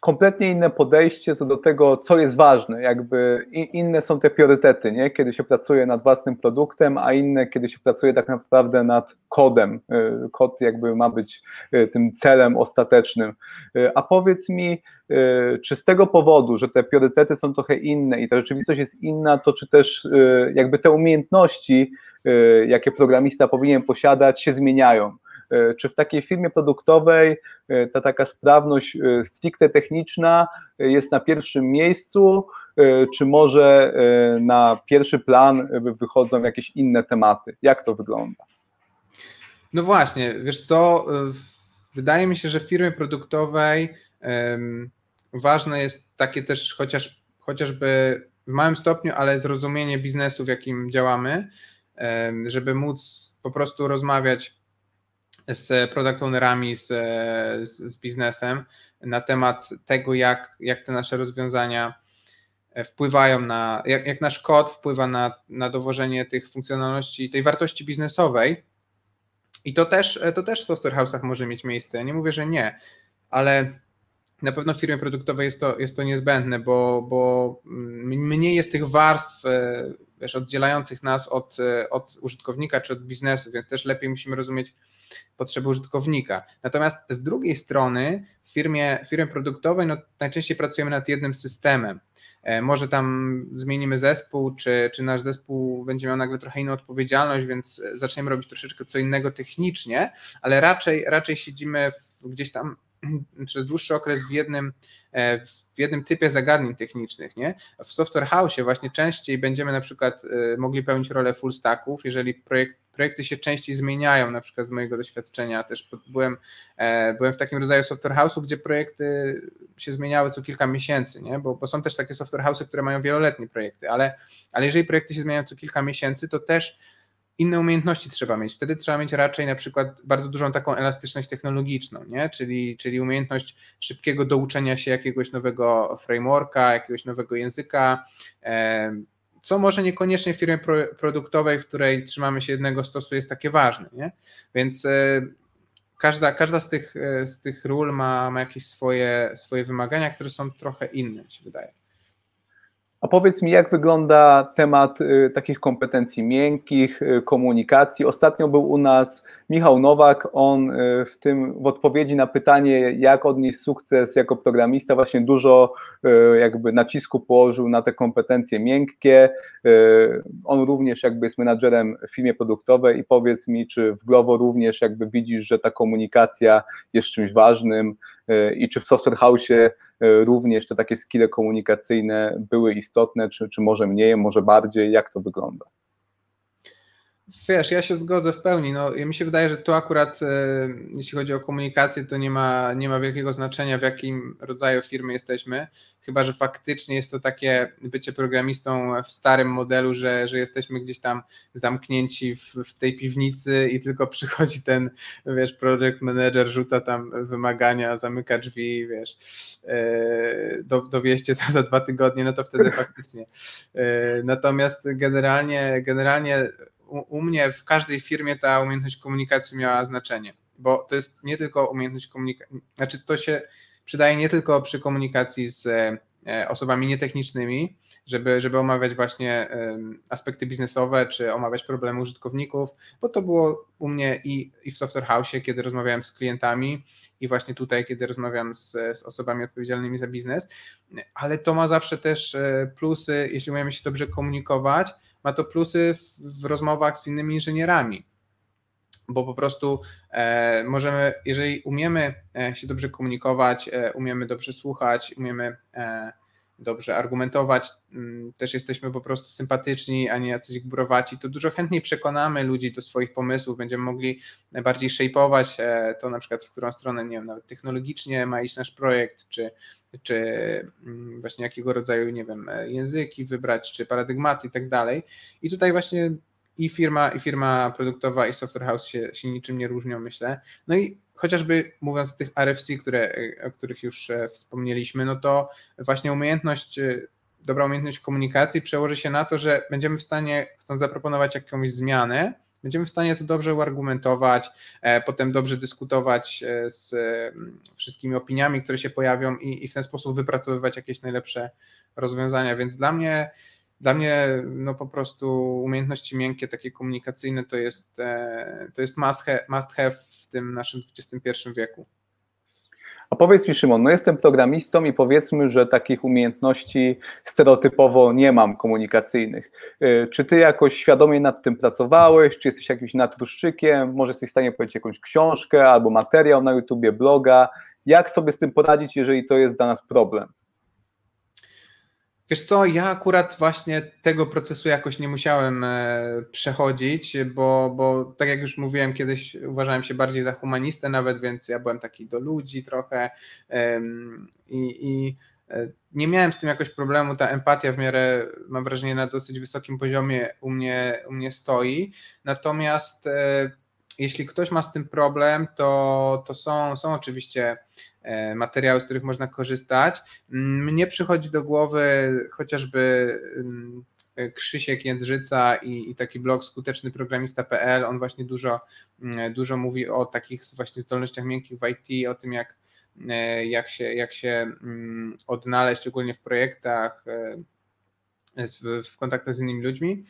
kompletnie inne podejście co do tego, co jest ważne, jakby inne są te priorytety, nie? kiedy się pracuje nad własnym produktem, a inne, kiedy się pracuje tak naprawdę nad kodem. Y, kod jakby ma być y, tym celem ostatecznym. Y, a powiedz mi, czy z tego powodu, że te priorytety są trochę inne i ta rzeczywistość jest inna, to czy też jakby te umiejętności, jakie programista powinien posiadać, się zmieniają? E, czy w takiej firmie produktowej e, ta taka sprawność e, stricte techniczna jest na pierwszym miejscu, czy może na pierwszy plan wychodzą jakieś inne tematy? Jak to wygląda? No właśnie, wiesz co, wydaje mi się, że w firmie produktowej ważne jest takie też chociaż, chociażby w małym stopniu, ale zrozumienie biznesu, w jakim działamy, żeby móc po prostu rozmawiać z product ownerami, z, z, z biznesem na temat tego, jak, jak te nasze rozwiązania wpływają na, jak, jak nasz kod wpływa na, na dowożenie tych funkcjonalności, tej wartości biznesowej. I to też, to też w software house'ach może mieć miejsce. Ja nie mówię, że nie, ale na pewno w firmie produktowej jest to, jest to niezbędne, bo, bo mniej jest tych warstw e, wiesz, oddzielających nas od, e, od użytkownika czy od biznesu, więc też lepiej musimy rozumieć potrzeby użytkownika. Natomiast z drugiej strony w firmie, w firmie produktowej no, najczęściej pracujemy nad jednym systemem. E, może tam zmienimy zespół, czy, czy nasz zespół będzie miał nagle trochę inną odpowiedzialność, więc zaczniemy robić troszeczkę co innego technicznie, ale raczej, raczej siedzimy w, gdzieś tam (clears throat) przez dłuższy okres w jednym, e, w jednym typie zagadnień technicznych. Nie? W Software House właśnie częściej będziemy na przykład e, mogli pełnić rolę full stacków, jeżeli projekt, projekty się częściej zmieniają, na przykład z mojego doświadczenia też byłem, e, byłem w takim rodzaju Software House'u, gdzie projekty się zmieniały co kilka miesięcy, nie? Bo, bo są też takie Software House'y, które mają wieloletnie projekty, ale, ale jeżeli projekty się zmieniają co kilka miesięcy, to też inne umiejętności trzeba mieć. Wtedy trzeba mieć raczej na przykład bardzo dużą taką elastyczność technologiczną, nie? Czyli, czyli umiejętność szybkiego douczenia się jakiegoś nowego frameworka, jakiegoś nowego języka, co może niekoniecznie w firmie produktowej, w której trzymamy się jednego stosu, jest takie ważne. Nie? Więc e, każda, każda z, tych, e, z tych ról ma, ma jakieś swoje, swoje wymagania, które są trochę inne, mi się wydaje. A powiedz mi, jak wygląda temat y, takich kompetencji miękkich, y, komunikacji? Ostatnio był u nas Michał Nowak, on y, w tym w odpowiedzi na pytanie, jak odnieść sukces jako programista, właśnie dużo jakby nacisku położył na te kompetencje miękkie. On również jakby jest menadżerem w firmie produktowej i powiedz mi, czy w Glovo również jakby widzisz, że ta komunikacja jest czymś ważnym i czy w Software House E, również te takie skille komunikacyjne były istotne, czy, czy może mniej, może bardziej? Jak to wygląda? Wiesz, ja się zgodzę w pełni. No, mi się wydaje, że tu akurat, e, jeśli chodzi o komunikację, to nie ma, nie ma wielkiego znaczenia, w jakim rodzaju firmy jesteśmy. Chyba, że faktycznie jest to takie bycie programistą w starym modelu, że, że jesteśmy gdzieś tam zamknięci w, w tej piwnicy i tylko przychodzi ten, wiesz, project manager, rzuca tam wymagania, zamyka drzwi, wiesz, e, do, dowieście to za dwa tygodnie, no to wtedy faktycznie. E, natomiast generalnie, generalnie u, mnie w każdej firmie ta umiejętność komunikacji miała znaczenie, bo to jest nie tylko umiejętność komunikacji, znaczy to się przydaje nie tylko przy komunikacji z e, osobami nietechnicznymi, żeby, żeby omawiać właśnie aspekty biznesowe, czy omawiać problemy użytkowników, bo to było u mnie i, i w Software House, kiedy rozmawiałem z klientami, i właśnie tutaj, kiedy rozmawiam z, z osobami odpowiedzialnymi za biznes, ale to ma zawsze też e, plusy, jeśli umiemy się dobrze komunikować, ma to plusy w, w rozmowach z innymi inżynierami, bo po prostu e, możemy, jeżeli umiemy e, się dobrze komunikować, e, umiemy dobrze słuchać, umiemy e, dobrze argumentować, mm, też jesteśmy po prostu sympatyczni, a nie jacyś gbrowaci, to dużo chętniej przekonamy ludzi do swoich pomysłów, będziemy mogli bardziej shape'ować e, to na przykład, w którą stronę, nie wiem, nawet technologicznie ma iść nasz projekt, czy, czy mm, właśnie jakiego rodzaju, nie wiem, e, języki wybrać, czy paradygmaty i tak dalej. I tutaj właśnie i firma, i firma produktowa, i software house się, się niczym nie różnią, myślę. No i chociażby mówiąc o tych RFC, które, o których już e, wspomnieliśmy, no to właśnie umiejętność, e, dobra umiejętność komunikacji przełoży się na to, że będziemy w stanie, chcąc zaproponować jakąś zmianę, będziemy w stanie to dobrze uargumentować, e, potem dobrze dyskutować z wszystkimi opiniami, które się pojawią i, i w ten sposób wypracowywać jakieś najlepsze rozwiązania. Więc dla mnie dla mnie no po prostu umiejętności miękkie, takie komunikacyjne to jest, e, to jest must have w tym naszym XXI wieku. A powiedz mi, Szymon, no jestem programistą i powiedzmy, że takich umiejętności stereotypowo nie mam komunikacyjnych. E, czy ty jakoś świadomie nad tym pracowałeś? Czy jesteś jakimś natruszczykiem? Może jesteś w stanie powiedzieć jakąś książkę albo materiał na YouTubie, bloga? Jak sobie z tym poradzić, jeżeli to jest dla nas problem? Wiesz co, ja akurat właśnie tego procesu jakoś nie musiałem e, przechodzić, bo, bo tak jak już mówiłem, kiedyś uważałem się bardziej za humanistę nawet, więc ja byłem taki do ludzi trochę i, i e, nie miałem z tym jakoś problemu, ta empatia w miarę, mam wrażenie, na dosyć wysokim poziomie u mnie, u mnie stoi, natomiast e, jeśli ktoś ma z tym problem, to, to są, są oczywiście e, materiały, z których można korzystać. Mnie przychodzi do głowy chociażby mm, Krzysiek Jędrzyca i, i taki blog skutecznyprogramista.pl. On właśnie dużo, mm, dużo mówi o takich właśnie zdolnościach miękkich w IT, o tym jak, e, jak, się, jak się mm, odnaleźć ogólnie w projektach, e, w, w kontaktach z innymi ludźmi.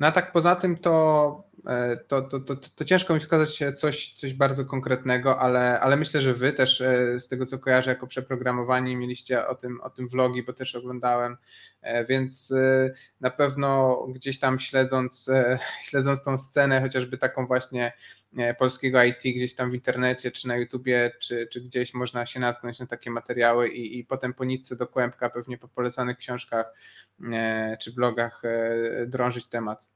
No a tak poza tym to E, to, to, to, to, ciężko mi wskazać coś, coś bardzo konkretnego, ale, ale myślę, że wy też e, z tego co kojarzę jako przeprogramowani mieliście o tym, o tym vlogi, bo też oglądałem, e, więc na pewno gdzieś tam śledząc, (laughs) śledząc tą scenę, chociażby taką właśnie polskiego IT gdzieś tam w internecie, czy na YouTubie, czy, czy gdzieś można się natknąć na takie materiały i, i potem po nitce do kłębka, pewnie po polecanych książkach czy blogach drążyć temat.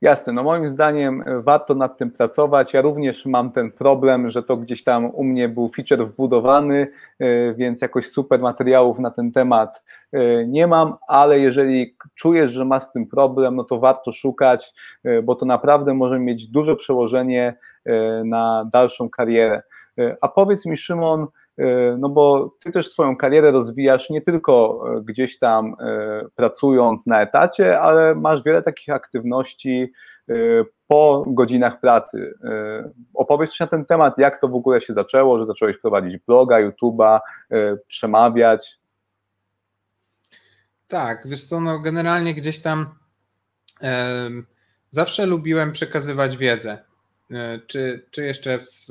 Jasne, no moim zdaniem e, warto nad tym pracować. Ja również mam ten problem, że to gdzieś tam u mnie był feature wbudowany, e, więc jakoś super materiałów na ten temat e, nie mam, ale jeżeli czujesz, że masz z tym problem, no to warto szukać, bo to naprawdę może mieć duże przełożenie na dalszą karierę. A powiedz mi, Szymon, no bo ty też swoją karierę rozwijasz nie tylko e, gdzieś tam e, pracując na etacie, ale masz wiele takich aktywności po godzinach pracy. Opowiedz coś na ten temat, jak to w ogóle się zaczęło, że zacząłeś prowadzić bloga, YouTube'a, przemawiać. Tak, wiesz co, no generalnie gdzieś tam zawsze lubiłem przekazywać wiedzę. czy, czy jeszcze w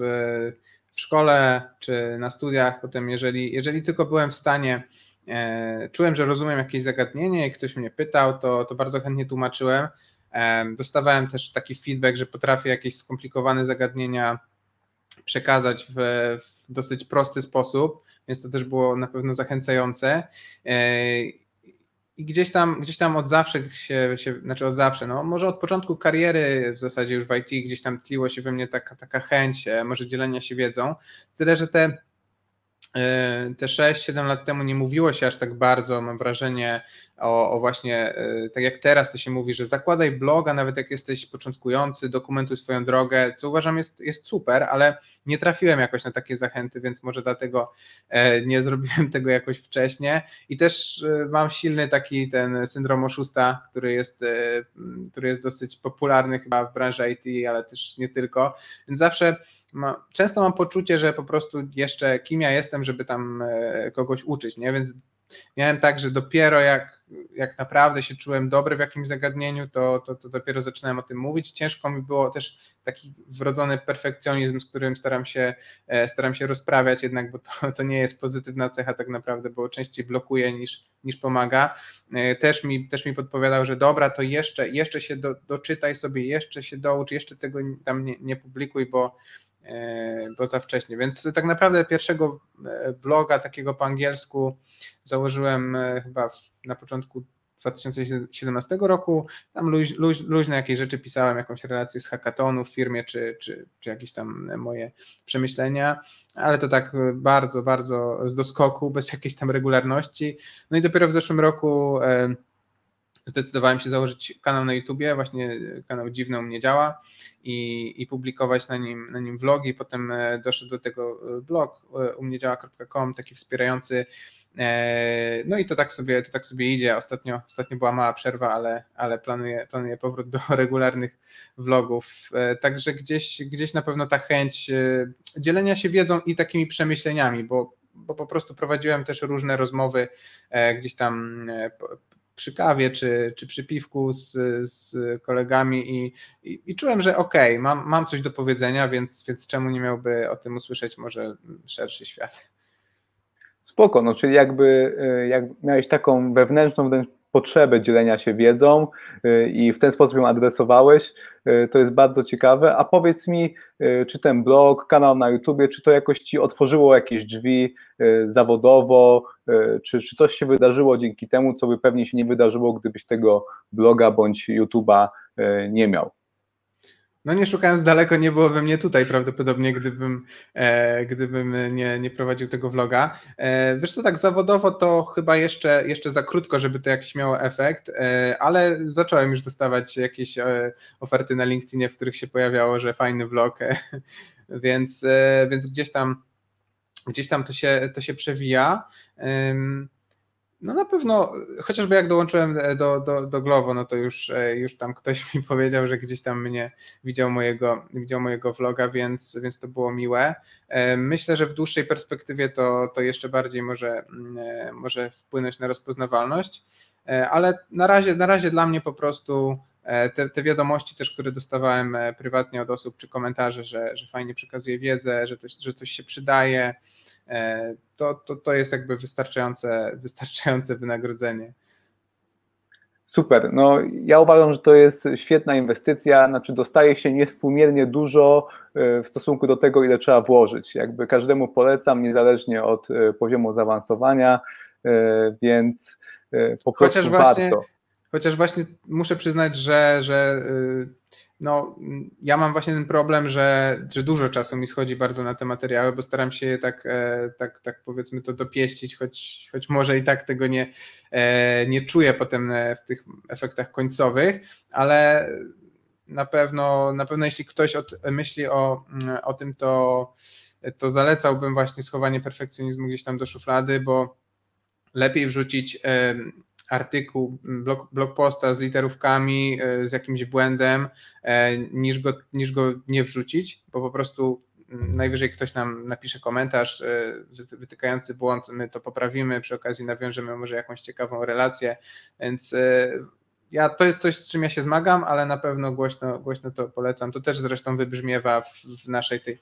w szkole czy na studiach, potem jeżeli, jeżeli tylko byłem w stanie, e, czułem, że rozumiem jakieś zagadnienie i ktoś mnie pytał, to, to bardzo chętnie tłumaczyłem. E, dostawałem też taki feedback, że potrafię jakieś skomplikowane zagadnienia przekazać w, w dosyć prosty sposób, więc to też było na pewno zachęcające. E, i gdzieś tam, gdzieś tam od zawsze się, się, znaczy od zawsze, no może od początku kariery w zasadzie już w IT gdzieś tam tliło się we mnie taka, taka chęć, e, może dzielenia się wiedzą, tyle, że te te 6-7 lat temu nie mówiło się aż tak bardzo, mam wrażenie, o, o, właśnie, e, tak jak teraz to się mówi, że zakładaj bloga, nawet jak jesteś początkujący, dokumentuj swoją drogę, co uważam jest, jest super, ale nie trafiłem jakoś na takie zachęty, więc może dlatego e, nie (laughs) zrobiłem tego jakoś wcześniej. I też mam silny taki ten syndrom oszusta, który jest, który jest dosyć popularny chyba w branży IT, ale też nie tylko, więc zawsze ma, często mam poczucie, że po prostu jeszcze kim ja jestem, żeby tam e, kogoś uczyć, nie? Więc miałem tak, że dopiero jak, jak naprawdę się czułem dobry w jakimś zagadnieniu, to, to, to dopiero zaczynałem o tym mówić. Ciężko mi było też taki wrodzony perfekcjonizm, z którym staram się, e, staram się rozprawiać, jednak bo to, to nie jest pozytywna cecha tak naprawdę, bo częściej blokuje niż, niż pomaga. E, też mi, też mi podpowiadał, że dobra, to jeszcze, jeszcze się do, doczytaj sobie, jeszcze się doucz, jeszcze tego tam nie, nie publikuj, bo bo za wcześnie. Więc tak naprawdę pierwszego e, bloga takiego po angielsku założyłem e, chyba na początku 2017 roku. Tam luź, luź, luźne jakieś rzeczy pisałem, jakąś relację z hackatonu w firmie, czy, czy, czy jakieś tam moje przemyślenia, ale to tak bardzo, bardzo z doskoku, bez jakiejś tam regularności. No i dopiero w zeszłym roku zdecydowałem się założyć kanał na YouTubie, właśnie kanał Dziwne u mnie działa i, i publikować na nim, na nim vlogi. Potem e, doszedł do tego e, blog e, u mnie działa.com, taki wspierający. No i to tak sobie, to tak sobie idzie. Ostatnio, ostatnio była mała przerwa, ale, ale planuję, planuję powrót do (laughs) regularnych vlogów. Także gdzieś, gdzieś na pewno ta chęć dzielenia się wiedzą i takimi przemyśleniami, bo, bo po prostu prowadziłem też różne rozmowy gdzieś tam przy kawie czy, czy przy piwku z, z kolegami i, i, i, czułem, że okej, okay, mam, mam coś do powiedzenia, więc, więc czemu nie miałby o tym usłyszeć może szerszy świat. Spoko, no czyli jakby e, jak miałeś taką wewnętrzną wręcz potrzebę dzielenia się wiedzą y, i w ten sposób ją adresowałeś. Y, to jest bardzo ciekawe. A powiedz mi, y, czy ten blog, kanał na YouTubie, czy to jakoś ci otworzyło jakieś drzwi zawodowo, czy, czy coś się wydarzyło dzięki temu, co by pewnie się nie wydarzyło, gdybyś tego bloga bądź YouTuba nie miał? No nie szukając daleko, nie byłoby mnie tutaj prawdopodobnie, gdybym, e, gdybym nie, nie prowadził tego vloga. E, wiesz co, tak zawodowo to chyba jeszcze, jeszcze za krótko, żeby to jakiś miało efekt, e, ale zacząłem już dostawać jakieś e, oferty na LinkedInie, w których się pojawiało, że fajny vlog, e, (laughs) więc, e, więc gdzieś tam gdzieś tam to się, to się przewija. No na pewno, chociażby jak dołączyłem e, do, do, do Glovo, no to już, e, już tam ktoś mi (laughs) powiedział, że gdzieś tam mnie widział mojego, widział mojego vloga, więc, więc to było miłe. E, myślę, że w dłuższej perspektywie to, to jeszcze bardziej może, mm, może wpłynąć na rozpoznawalność, ale na razie, na razie dla mnie po prostu te, te wiadomości też, które dostawałem prywatnie od osób, czy komentarze, że, że fajnie przekazuje wiedzę, że, to, że coś się przydaje, to, to, to jest jakby wystarczające, (laughs) wystarczające wynagrodzenie. Super. No, ja uważam, że to jest świetna inwestycja, znaczy dostaje się niewspółmiernie dużo e, w stosunku do tego, ile trzeba włożyć. Jakby każdemu polecam, niezależnie od e, poziomu zaawansowania, więc po prostu chociaż właśnie, warto. Chociaż właśnie muszę przyznać, że, że no, ja mam właśnie ten problem, że, że dużo czasu mi schodzi bardzo na te materiały, bo staram się je tak, e, tak, tak powiedzmy to dopieścić, choć, choć może i tak tego nie, e, nie czuję potem e, w tych efektach końcowych, ale na pewno, na pewno jeśli ktoś od, myśli o, o tym, to, to zalecałbym właśnie schowanie perfekcjonizmu gdzieś tam do szuflady, bo lepiej wrzucić artykuł, blog, blog posta z literówkami, e, z jakimś błędem, e, niż go, niż go nie wrzucić, bo po prostu najwyżej ktoś nam napisze komentarz e, wytykający błąd, my to poprawimy, przy okazji nawiążemy może jakąś ciekawą relację, więc ja, to jest coś, z czym ja się zmagam, ale na pewno głośno, głośno to polecam. To też zresztą wybrzmiewa w, w naszej tej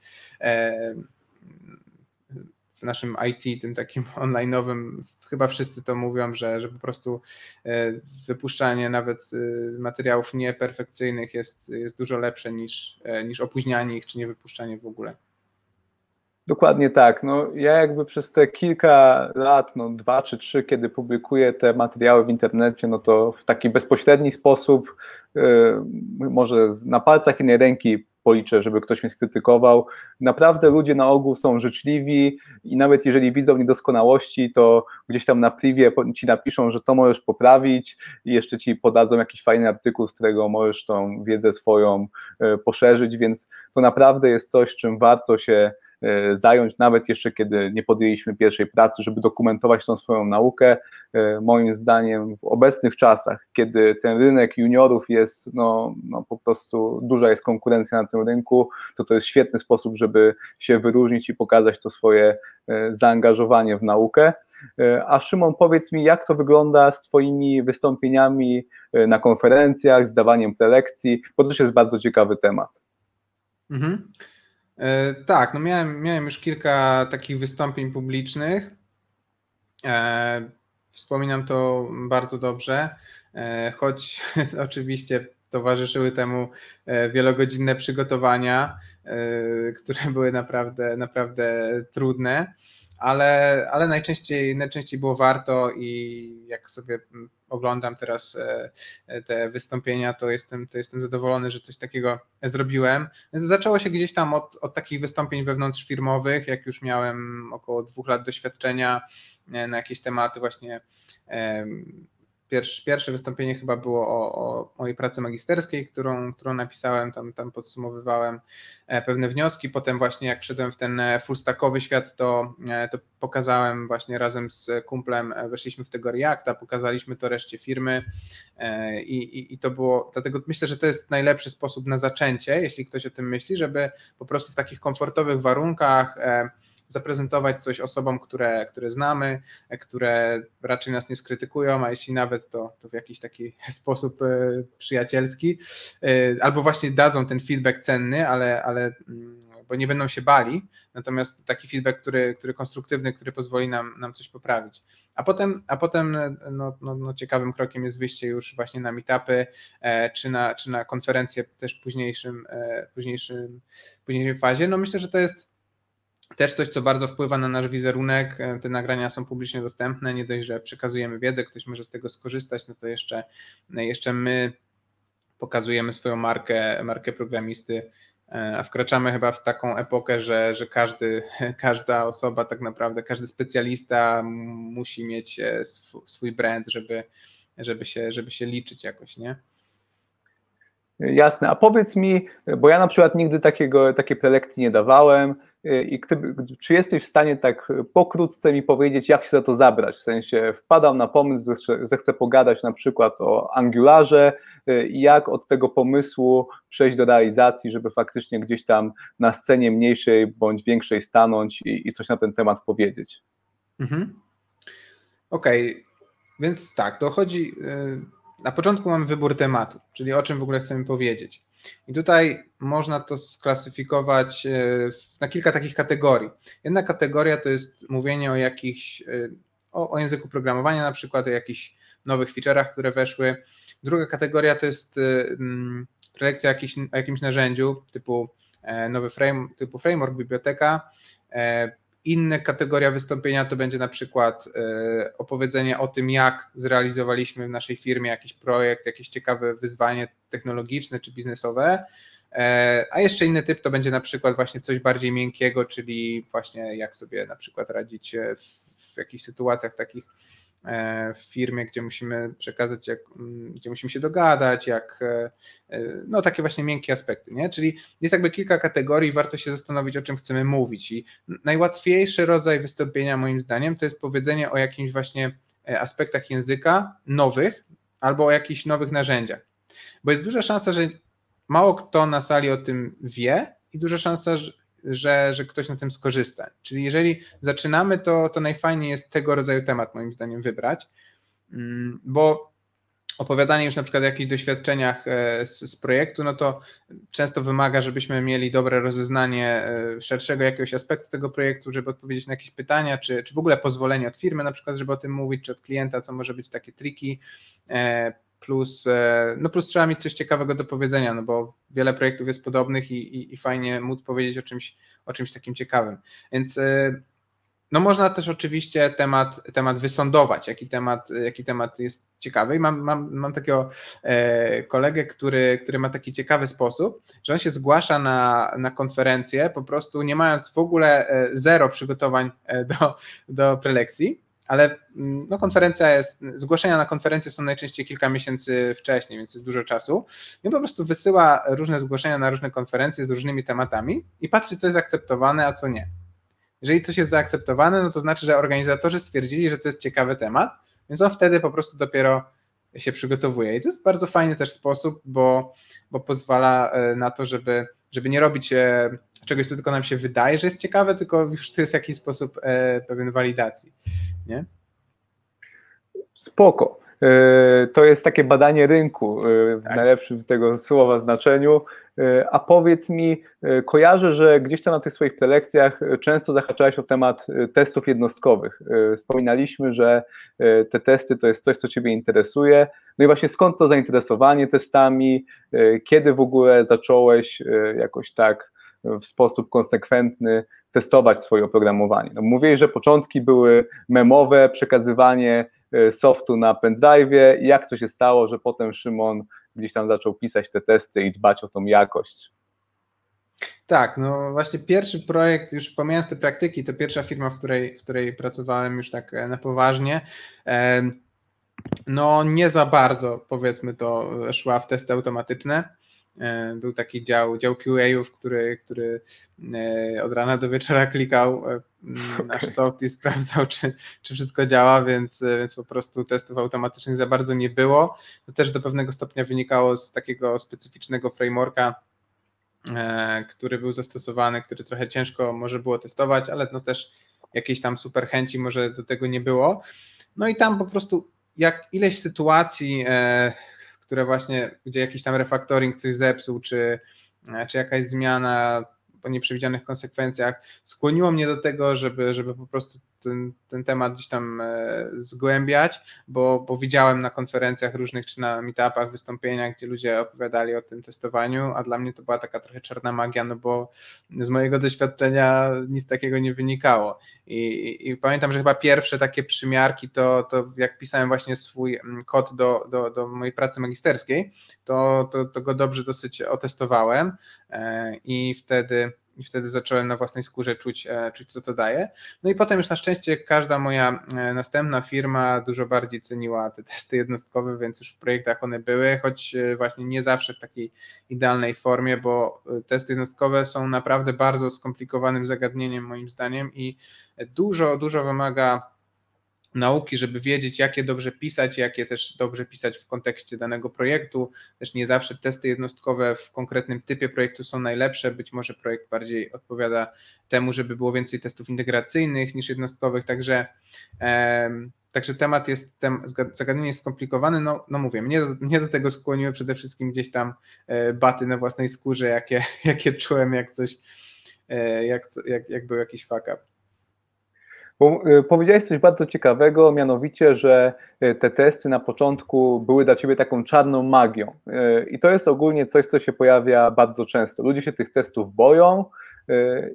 w naszym IT, tym takim (laughs) online'owym, chyba wszyscy to mówią, że, że po prostu e, wypuszczanie nawet e, materiałów nieperfekcyjnych jest, jest dużo lepsze niż, e, niż opóźnianie ich, czy nie wypuszczanie w ogóle. Dokładnie tak. No, ja jakby przez te kilka lat, no dwa czy trzy, kiedy publikuję te materiały w internecie, no to w taki bezpośredni sposób, yy, może na palcach jednej ręki policzę, żeby ktoś mnie skrytykował. Naprawdę ludzie na ogół są życzliwi i nawet jeżeli widzą niedoskonałości, to gdzieś tam na privie ci napiszą, że to możesz poprawić i jeszcze ci podadzą jakiś fajny artykuł, z którego możesz tą wiedzę swoją yy, poszerzyć, więc to naprawdę jest coś, czym warto się E, zająć, nawet jeszcze kiedy nie podjęliśmy pierwszej pracy, żeby dokumentować tą swoją naukę. E, moim zdaniem w obecnych czasach, kiedy ten rynek juniorów jest, no, no po prostu duża jest konkurencja na tym rynku, to to jest świetny sposób, żeby się wyróżnić i pokazać to swoje e, zaangażowanie w naukę. A Szymon, powiedz mi, jak to wygląda z Twoimi wystąpieniami na konferencjach, zdawaniem prelekcji, bo to też jest bardzo ciekawy temat. Mhm. E, tak, no miałem, miałem już kilka takich wystąpień publicznych. E, wspominam to bardzo dobrze, e, choć (laughs) oczywiście towarzyszyły temu wielogodzinne przygotowania, które (laughs) były naprawdę, naprawdę trudne ale, ale najczęściej, najczęściej było warto i jak sobie oglądam teraz e, e, te wystąpienia, to jestem, to jestem zadowolony, że coś takiego zrobiłem. Zaczęło się gdzieś tam od, od takich wystąpień wewnątrzfirmowych, jak już miałem około dwóch lat doświadczenia e, na jakieś tematy właśnie Pierwsze, wystąpienie chyba było o, o, mojej pracy magisterskiej, którą, którą napisałem, tam, tam podsumowywałem e, pewne wnioski. Potem właśnie jak wszedłem w ten e, fullstackowy świat, to, e, to pokazałem właśnie razem z kumplem, weszliśmy w tego Reacta, pokazaliśmy to reszcie firmy i, i, i to było, dlatego myślę, że to jest najlepszy sposób na zaczęcie, jeśli ktoś o tym myśli, żeby po prostu w takich komfortowych warunkach zaprezentować coś osobom, które, które znamy, które raczej nas nie skrytykują, a jeśli nawet to, to w jakiś taki (laughs) sposób e, przyjacielski, e, albo właśnie dadzą ten feedback cenny, ale, ale mm, bo nie będą się bali, natomiast taki feedback, który, który konstruktywny, który pozwoli nam, nam coś poprawić. A potem, a potem no, no, no ciekawym krokiem jest wyjście już właśnie na meetupy, e, czy, na, czy na konferencje też późniejszym, e, późniejszym, fazie. No myślę, że to jest też coś, co bardzo wpływa na nasz wizerunek. E, te nagrania są publicznie dostępne. Nie dość, że przekazujemy wiedzę, ktoś może z tego skorzystać, no to jeszcze, jeszcze my pokazujemy swoją markę, markę programisty, e, a wkraczamy chyba w taką epokę, że, że każdy, (laughs) każda osoba, tak naprawdę, każdy specjalista musi mieć e, swój brand, żeby, żeby, się, żeby się liczyć jakoś, nie? Jasne, a powiedz mi, bo ja na przykład nigdy takiego, takiej prelekcji nie dawałem, I gdyby, czy jesteś w stanie tak pokrótce mi powiedzieć, jak się za to zabrać? W sensie wpadam na pomysł, że chcę pogadać na przykład o Angularze i jak od tego pomysłu przejść do realizacji, żeby faktycznie gdzieś tam na scenie mniejszej bądź większej stanąć i, i coś na ten temat powiedzieć. Mhm. Okej, okay. więc tak, to chodzi. Y, na początku mamy wybór tematu, czyli o czym w ogóle chcemy powiedzieć. I tutaj można to sklasyfikować e, na kilka takich kategorii. Jedna kategoria to jest mówienie o jakichś, e, o, o języku programowania, na przykład o jakichś nowych feature'ach, które weszły. Druga kategoria to jest e, prelekcja jakiś, o jakimś narzędziu typu nowy frame, typu framework, biblioteka. Inna kategoria wystąpienia to będzie na przykład opowiedzenie o tym, jak zrealizowaliśmy w naszej firmie jakiś projekt, jakieś ciekawe wyzwanie technologiczne czy biznesowe. E, a jeszcze inny typ to będzie na przykład właśnie coś bardziej miękkiego, czyli właśnie jak sobie na przykład radzić w, w jakichś sytuacjach takich e, w firmie, gdzie musimy przekazać, jak, mm, gdzie musimy się dogadać, jak e, no takie właśnie miękkie aspekty, nie? Czyli jest jakby kilka kategorii, warto się zastanowić, o czym chcemy mówić. I najłatwiejszy rodzaj wystąpienia, moim zdaniem, to jest powiedzenie o jakimś właśnie aspektach języka nowych albo o jakichś nowych narzędziach. Bo jest duża szansa, że mało kto na sali o tym wie i duża szansa, że, że ktoś na tym skorzysta. Czyli jeżeli zaczynamy, to, to najfajniej jest tego rodzaju temat, moim zdaniem, wybrać, mm, bo opowiadanie już na przykład o jakichś doświadczeniach e, z, z, projektu, no to często wymaga, żebyśmy mieli dobre rozeznanie e, szerszego jakiegoś aspektu tego projektu, żeby odpowiedzieć na jakieś pytania, czy, czy w ogóle pozwolenie od firmy na przykład, żeby o tym mówić, czy od klienta, co może być takie triki, e, plus, no plus trzeba mieć coś ciekawego do powiedzenia, no bo wiele projektów jest podobnych i, i, i fajnie móc powiedzieć o czymś, o czymś takim ciekawym. Więc no można też oczywiście temat, temat wysądować, jaki temat, jaki temat jest ciekawy. I mam, mam, mam takiego e, kolegę, który, który ma taki ciekawy sposób, że on się zgłasza na, na konferencję, po prostu nie mając w ogóle e, zero przygotowań e, do, do prelekcji, ale mm, no, konferencja jest, zgłoszenia na konferencję są najczęściej kilka miesięcy wcześniej, więc jest dużo czasu. I po prostu wysyła różne zgłoszenia na różne konferencje z różnymi tematami i patrzy, co jest akceptowane, a co nie. Jeżeli coś jest zaakceptowane, no to znaczy, że organizatorzy stwierdzili, że to jest ciekawy temat, więc on wtedy po prostu dopiero się przygotowuje. I to jest bardzo fajny też sposób, bo, bo pozwala e, na to, żeby, żeby nie robić e, czegoś, co tylko nam się wydaje, że jest ciekawe, tylko już to jest jakiś sposób e, pewien walidacji. Nie? Spoko. To jest takie badanie rynku w tak. najlepszym tego słowa znaczeniu. E, a powiedz mi, e, kojarzę, że gdzieś tam na tych swoich prelekcjach e, często zahaczałeś o temat testów jednostkowych. Wspominaliśmy, że te testy to jest coś, co Ciebie interesuje. No i właśnie skąd to zainteresowanie testami? Kiedy w ogóle zacząłeś jakoś tak w sposób konsekwentny testować swoje oprogramowanie? No mówiłeś, że początki były memowe, przekazywanie softu na pendrive. Jak to się stało, że potem Szymon gdzieś tam zaczął pisać te testy i dbać o tą jakość. Tak, no właśnie pierwszy projekt, już pomijając te praktyki, to pierwsza firma, w której, w której pracowałem już tak e, na poważnie. No nie za bardzo, powiedzmy to, szła w testy automatyczne. E, był taki dział, dział QA-ów, który, który e, od rana do wieczora klikał e, okay. nasz soft i sprawdzał, czy, czy wszystko działa, więc, więc po prostu testów automatycznych za bardzo nie było. To też do pewnego stopnia wynikało z takiego specyficznego frameworka, który był zastosowany, który trochę ciężko może było testować, ale no też jakiejś tam super chęci może do tego nie było. No i tam po prostu jak ileś sytuacji, które właśnie, gdzie jakiś tam refaktoring coś zepsuł, czy, czy jakaś zmiana po nieprzewidzianych konsekwencjach skłoniło mnie do tego, żeby, żeby po prostu ten, ten temat gdzieś tam e, zgłębiać, bo, bo widziałem na konferencjach różnych czy na meetupach wystąpienia, gdzie ludzie opowiadali o tym testowaniu, a dla mnie to była taka trochę czarna magia, no bo z mojego doświadczenia nic takiego nie wynikało. I, i, i pamiętam, że chyba pierwsze takie przymiarki to, to jak pisałem właśnie swój mm, kod do, do, do mojej pracy magisterskiej, to, to, to go dobrze dosyć otestowałem e, i wtedy i wtedy zacząłem na własnej skórze czuć, e, czuć, co to daje. No i potem już na szczęście każda moja e, następna firma dużo bardziej ceniła te testy jednostkowe, więc już w projektach one były, choć e, właśnie nie zawsze w takiej idealnej formie, bo testy jednostkowe są naprawdę bardzo skomplikowanym zagadnieniem moim zdaniem i dużo, dużo wymaga nauki, żeby wiedzieć, jakie dobrze pisać, jakie też dobrze pisać w kontekście danego projektu. Też nie zawsze testy jednostkowe w konkretnym typie projektu są najlepsze. Być może projekt bardziej odpowiada temu, żeby było więcej testów integracyjnych niż jednostkowych. Także, także temat jest, tem, zagadnienie jest skomplikowane. No, no mówię, mnie do, mnie do tego skłoniły przede wszystkim gdzieś tam e, baty na własnej skórze, jakie, (laughs) jakie czułem, jak coś, e, jak, jak, jak był jakiś fuck up. Bo y, powiedziałeś coś bardzo ciekawego, mianowicie, że y, te testy na początku były dla ciebie taką czarną magią. Y, I to jest ogólnie coś, co się pojawia bardzo często. Ludzie się tych testów boją,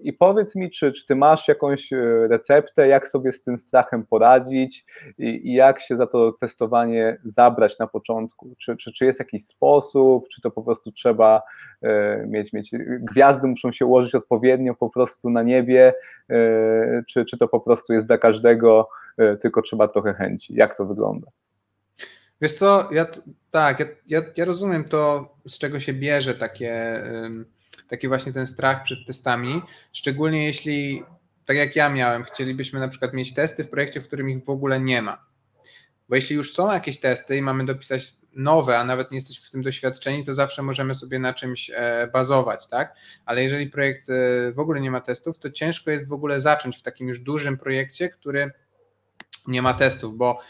i powiedz mi, czy, czy ty masz jakąś e, receptę, jak sobie z tym strachem poradzić i, i jak się za to testowanie zabrać na początku? Czy, czy, czy jest jakiś sposób, czy to po prostu trzeba e, mieć, mieć, gwiazdy muszą się ułożyć odpowiednio po prostu na niebie, czy, czy to po prostu jest dla każdego, tylko trzeba trochę chęci? Jak to wygląda? Wiesz co, ja tak, ja, ja, ja rozumiem to, z czego się bierze takie taki właśnie ten strach przed testami, szczególnie jeśli, tak jak ja miałem, chcielibyśmy na przykład mieć testy w projekcie, w którym ich w ogóle nie ma. Bo jeśli już są jakieś testy i mamy dopisać nowe, a nawet nie jesteśmy w tym doświadczeni, to zawsze możemy sobie na czymś e, bazować, tak? Ale jeżeli projekt e, w ogóle nie ma testów, to ciężko jest w ogóle zacząć w takim już dużym projekcie, który nie ma testów, bo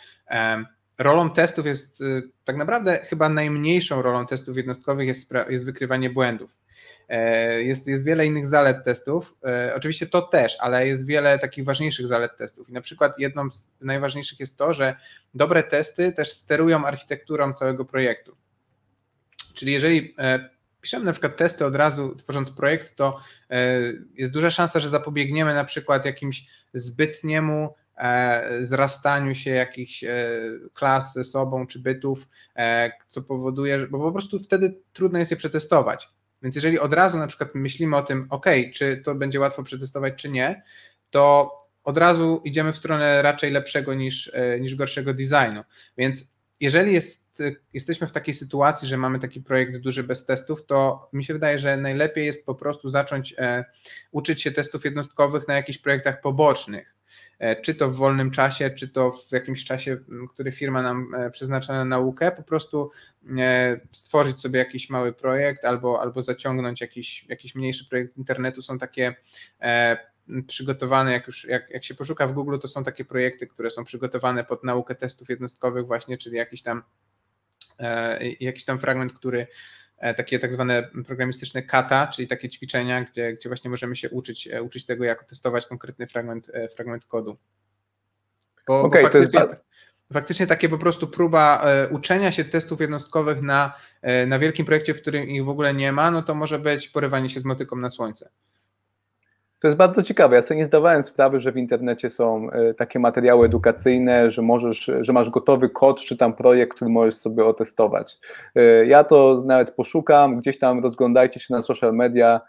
rolą testów jest e, tak naprawdę chyba najmniejszą rolą testów jednostkowych jest, jest wykrywanie błędów. E, jest, jest wiele innych zalet testów. E, oczywiście to też, ale jest wiele takich ważniejszych zalet testów. I na przykład jedną z najważniejszych jest to, że dobre testy też sterują architekturą całego projektu. Czyli jeżeli piszemy na przykład testy od razu tworząc projekt, to jest duża szansa, że zapobiegniemy na przykład jakimś zbytniemu E, zrastaniu się jakichś e, klas ze sobą czy bytów, e, co powoduje, bo po prostu wtedy trudno jest je przetestować. Więc jeżeli od razu na przykład myślimy o tym, ok, czy to będzie łatwo przetestować, czy nie, to od razu idziemy w stronę raczej lepszego niż, niż gorszego designu. Więc jeżeli jest, jesteśmy w takiej sytuacji, że mamy taki projekt duży bez testów, to mi się wydaje, że najlepiej jest po prostu zacząć e, uczyć się testów jednostkowych na jakichś projektach pobocznych. E, czy to w wolnym czasie, czy to w jakimś czasie, który firma nam e, przeznacza na naukę, po prostu e, stworzyć sobie jakiś mały projekt albo, albo zaciągnąć jakiś, jakiś mniejszy projekt internetu. Są takie przygotowane, jak już jak, jak się poszuka w Google, to są takie projekty, które są przygotowane pod naukę testów jednostkowych właśnie, czyli jakiś tam jakiś tam fragment, który takie tak zwane programistyczne kata, czyli takie ćwiczenia, gdzie, gdzie właśnie możemy się uczyć, e, uczyć tego, jak testować konkretny fragment, e, fragment kodu. Bo, okay, bo faktycznie, jest... faktycznie takie po prostu próba uczenia się testów jednostkowych na, na wielkim projekcie, w którym ich w ogóle nie ma, no to może być porywanie się z motyką na słońce. To jest bardzo ciekawe. Ja sobie nie zdawałem sprawy, że w internecie są e, takie materiały edukacyjne, że możesz, że masz gotowy kod czy tam projekt, który możesz sobie otestować. E, ja to nawet poszukam, gdzieś tam rozglądajcie się na social media,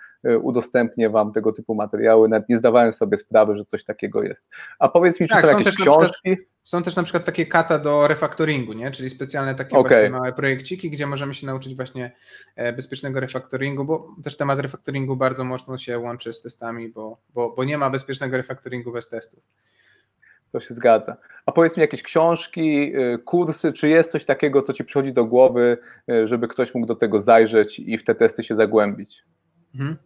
udostępnię wam tego typu materiały. Nawet nie zdawałem sobie sprawy, że coś takiego jest. A powiedz mi, czy tak, są, są jakieś książki? Są też na przykład takie kata do refaktoringu, nie? czyli specjalne takie okay. właśnie małe projekciki, gdzie możemy się nauczyć właśnie e, bezpiecznego refaktoringu, bo też temat refaktoringu bardzo mocno się łączy z testami, bo, bo, bo nie ma bezpiecznego refaktoringu bez testów. To się zgadza. A powiedz mi jakieś książki, e, kursy, czy jest coś takiego, co ci przychodzi do głowy, e, żeby ktoś mógł do tego zajrzeć i w te testy się zagłębić? Mhm.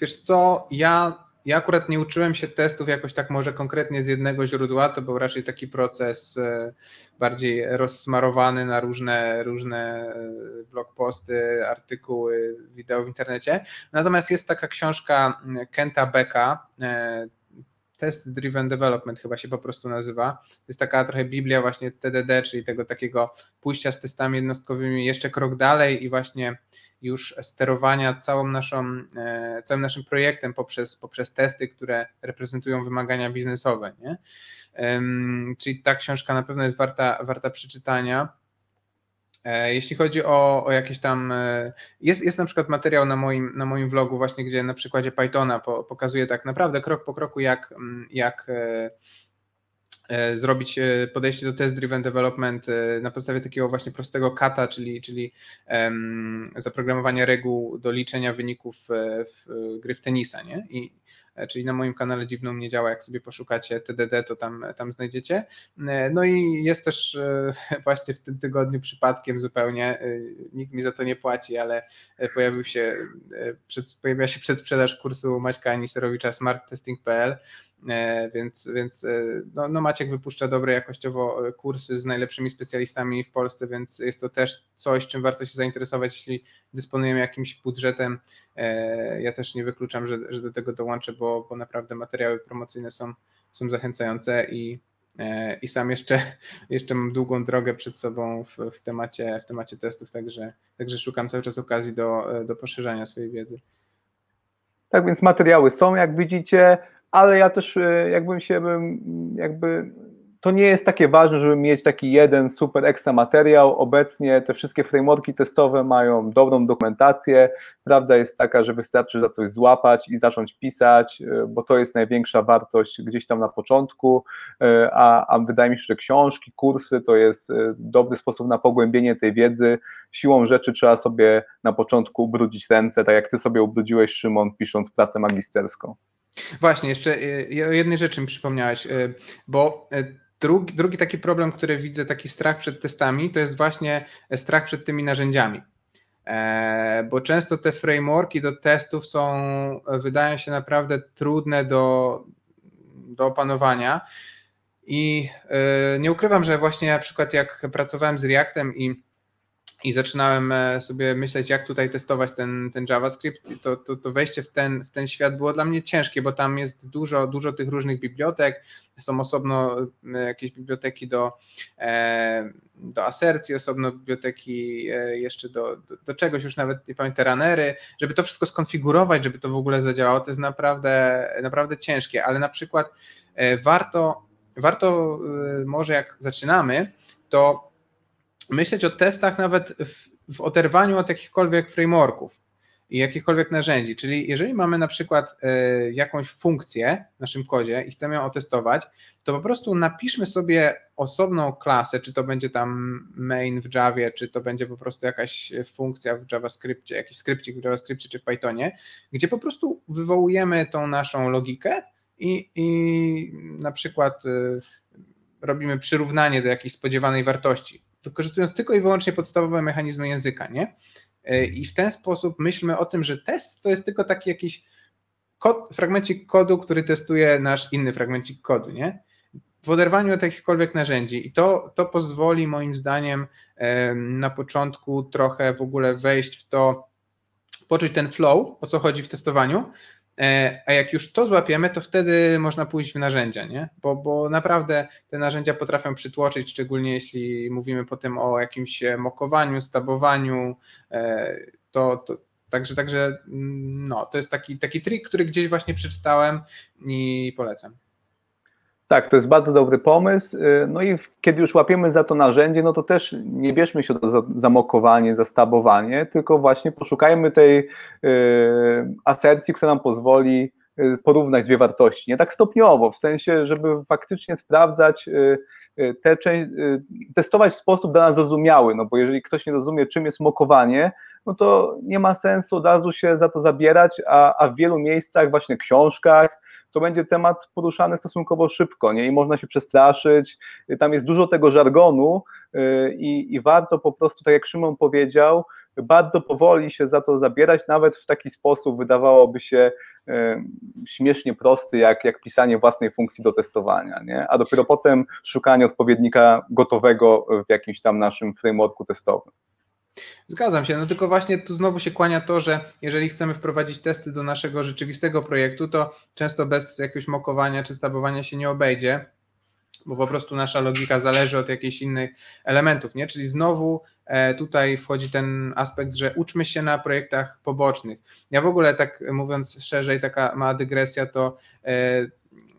Wiesz co, ja ja akurat nie uczyłem się testów jakoś tak może konkretnie z jednego źródła, to był raczej taki proces e, bardziej rozsmarowany na różne, różne e, blogposty, artykuły, wideo w internecie. Natomiast jest taka książka Kenta Becka, e, Test Driven Development chyba się po prostu nazywa. To jest taka trochę Biblia właśnie TDD, czyli tego takiego pójścia z testami jednostkowymi jeszcze krok dalej i właśnie już sterowania całą naszą, e, całym naszym projektem poprzez, poprzez testy, które reprezentują wymagania biznesowe. Nie? Czyli ta książka na pewno jest warta, warta przeczytania. E, jeśli chodzi o, o jakieś tam. E, jest, jest na przykład materiał na moim, na moim vlogu, właśnie, gdzie na przykładzie Pythona po, tak naprawdę krok po kroku, jak, jak E, zrobić podejście do test-driven development na podstawie takiego właśnie prostego kata, czyli, czyli zaprogramowania reguł do liczenia wyników w gry w tenisa, nie? I, czyli na moim kanale Dziwną Nie Działa, jak sobie poszukacie TDD, to tam, tam znajdziecie. No i jest też (laughs) właśnie w tym tygodniu przypadkiem zupełnie, nikt mi za to nie płaci, ale pojawił się, pojawiła się przedsprzedaż kursu Maćka Aniserowicza smarttesting.pl, E, więc, więc e, no, no Maciek wypuszcza dobre jakościowo e, kursy z najlepszymi specjalistami w Polsce, więc jest to też coś, czym warto się zainteresować, jeśli dysponujemy jakimś budżetem. Ja też nie wykluczam, że, że do tego dołączę, bo, bo naprawdę materiały promocyjne są, są zachęcające i, i sam jeszcze, (laughs) jeszcze mam długą drogę przed sobą w, w, temacie, w temacie testów, także, także szukam cały czas okazji do, do poszerzania swojej wiedzy. Tak więc materiały są, jak widzicie ale ja też e, jakbym się jakby to nie jest takie ważne, żeby mieć taki jeden super ekstra materiał. Obecnie te wszystkie frameworki testowe mają dobrą dokumentację. Prawda jest taka, że wystarczy za coś złapać i zacząć pisać, e, bo to jest największa wartość gdzieś tam na początku. E, a, a wydaje mi się, że książki, kursy to jest dobry sposób na pogłębienie tej wiedzy. Siłą rzeczy trzeba sobie na początku ubrudzić ręce, tak jak ty sobie ubrudziłeś, Szymon, pisząc pracę magisterską. Właśnie, jeszcze o jednej rzeczy mi przypomniałeś, y, bo y, drugi, drugi taki problem, który widzę, taki strach przed testami, to jest właśnie strach przed tymi narzędziami. E, bo często te frameworki do testów są, wydają się naprawdę trudne do, do opanowania. I y, nie ukrywam, że właśnie na przykład jak pracowałem z Reactem i i zaczynałem e, sobie myśleć, jak tutaj testować ten, ten JavaScript, to, to, to wejście w ten, w ten świat było dla mnie ciężkie, bo tam jest dużo, dużo tych różnych bibliotek, są osobno e, jakieś biblioteki do, e, do asercji, osobno biblioteki jeszcze do, do, do, czegoś, już nawet nie pamiętam, runnery, żeby to wszystko skonfigurować, żeby to w ogóle zadziałało, to jest naprawdę, naprawdę ciężkie, ale na przykład warto, warto może jak zaczynamy, to myśleć o testach nawet w, w oderwaniu od jakichkolwiek frameworków i jakichkolwiek narzędzi. Czyli jeżeli mamy na przykład y, jakąś funkcję w naszym kodzie i chcemy ją otestować, to po prostu napiszmy sobie osobną klasę, czy to będzie tam main w Javie, czy to będzie po prostu jakaś funkcja w JavaScriptie, jakiś skrypcik w JavaScriptie czy w Pythonie, gdzie po prostu wywołujemy tą naszą logikę i, i na przykład y, robimy przyrównanie do jakiejś spodziewanej wartości wykorzystując tylko i wyłącznie podstawowe mechanizmy języka, nie? E, I w ten sposób myślmy o tym, że test to jest tylko taki jakiś kod, fragmencik kodu, który testuje nasz inny fragmencik kodu, nie? W oderwaniu od jakichkolwiek narzędzi. I to, to pozwoli moim zdaniem na początku trochę w ogóle wejść w to, poczuć ten flow, o co chodzi w testowaniu, E, a jak już to złapiemy, to wtedy można pójść w narzędzia, nie? Bo, bo naprawdę te narzędzia potrafią przytłoczyć, szczególnie jeśli mówimy potem o jakimś mokowaniu, stabowaniu, e, to, to także, także mm, no, to jest taki, taki trik, który gdzieś właśnie przeczytałem i polecam. Tak, to jest bardzo dobry pomysł. Y, no i kiedy już łapiemy za to narzędzie, no to też nie bierzmy się do zamokowanie, zastabowanie, tylko właśnie poszukajmy tej y, asercji, która nam pozwoli y, porównać dwie wartości. Nie tak stopniowo, w sensie, żeby faktycznie sprawdzać te testować w sposób dla nas zrozumiały, no bo jeżeli ktoś nie rozumie, czym jest mokowanie, no to nie ma sensu od razu się za to zabierać, a, a w wielu miejscach, właśnie książkach, to będzie temat poruszany stosunkowo szybko, nie? I można się przestraszyć. Tam jest dużo tego żargonu y, i, i warto po prostu, tak jak Szymon powiedział, bardzo powoli się za to zabierać, nawet w taki sposób wydawałoby się y, śmiesznie prosty, jak, jak pisanie własnej funkcji do testowania, nie? a dopiero potem szukanie odpowiednika gotowego w jakimś tam naszym frameworku testowym. Zgadzam się, no tylko właśnie tu znowu się kłania to, że jeżeli chcemy wprowadzić testy do naszego rzeczywistego projektu, to często bez jakiegoś mokowania czy stabowania się nie obejdzie, bo po prostu nasza logika zależy od jakichś innych elementów, nie? Czyli znowu e, tutaj wchodzi ten aspekt, że uczmy się na projektach pobocznych. Ja w ogóle tak mówiąc szerzej, taka mała dygresja, to e,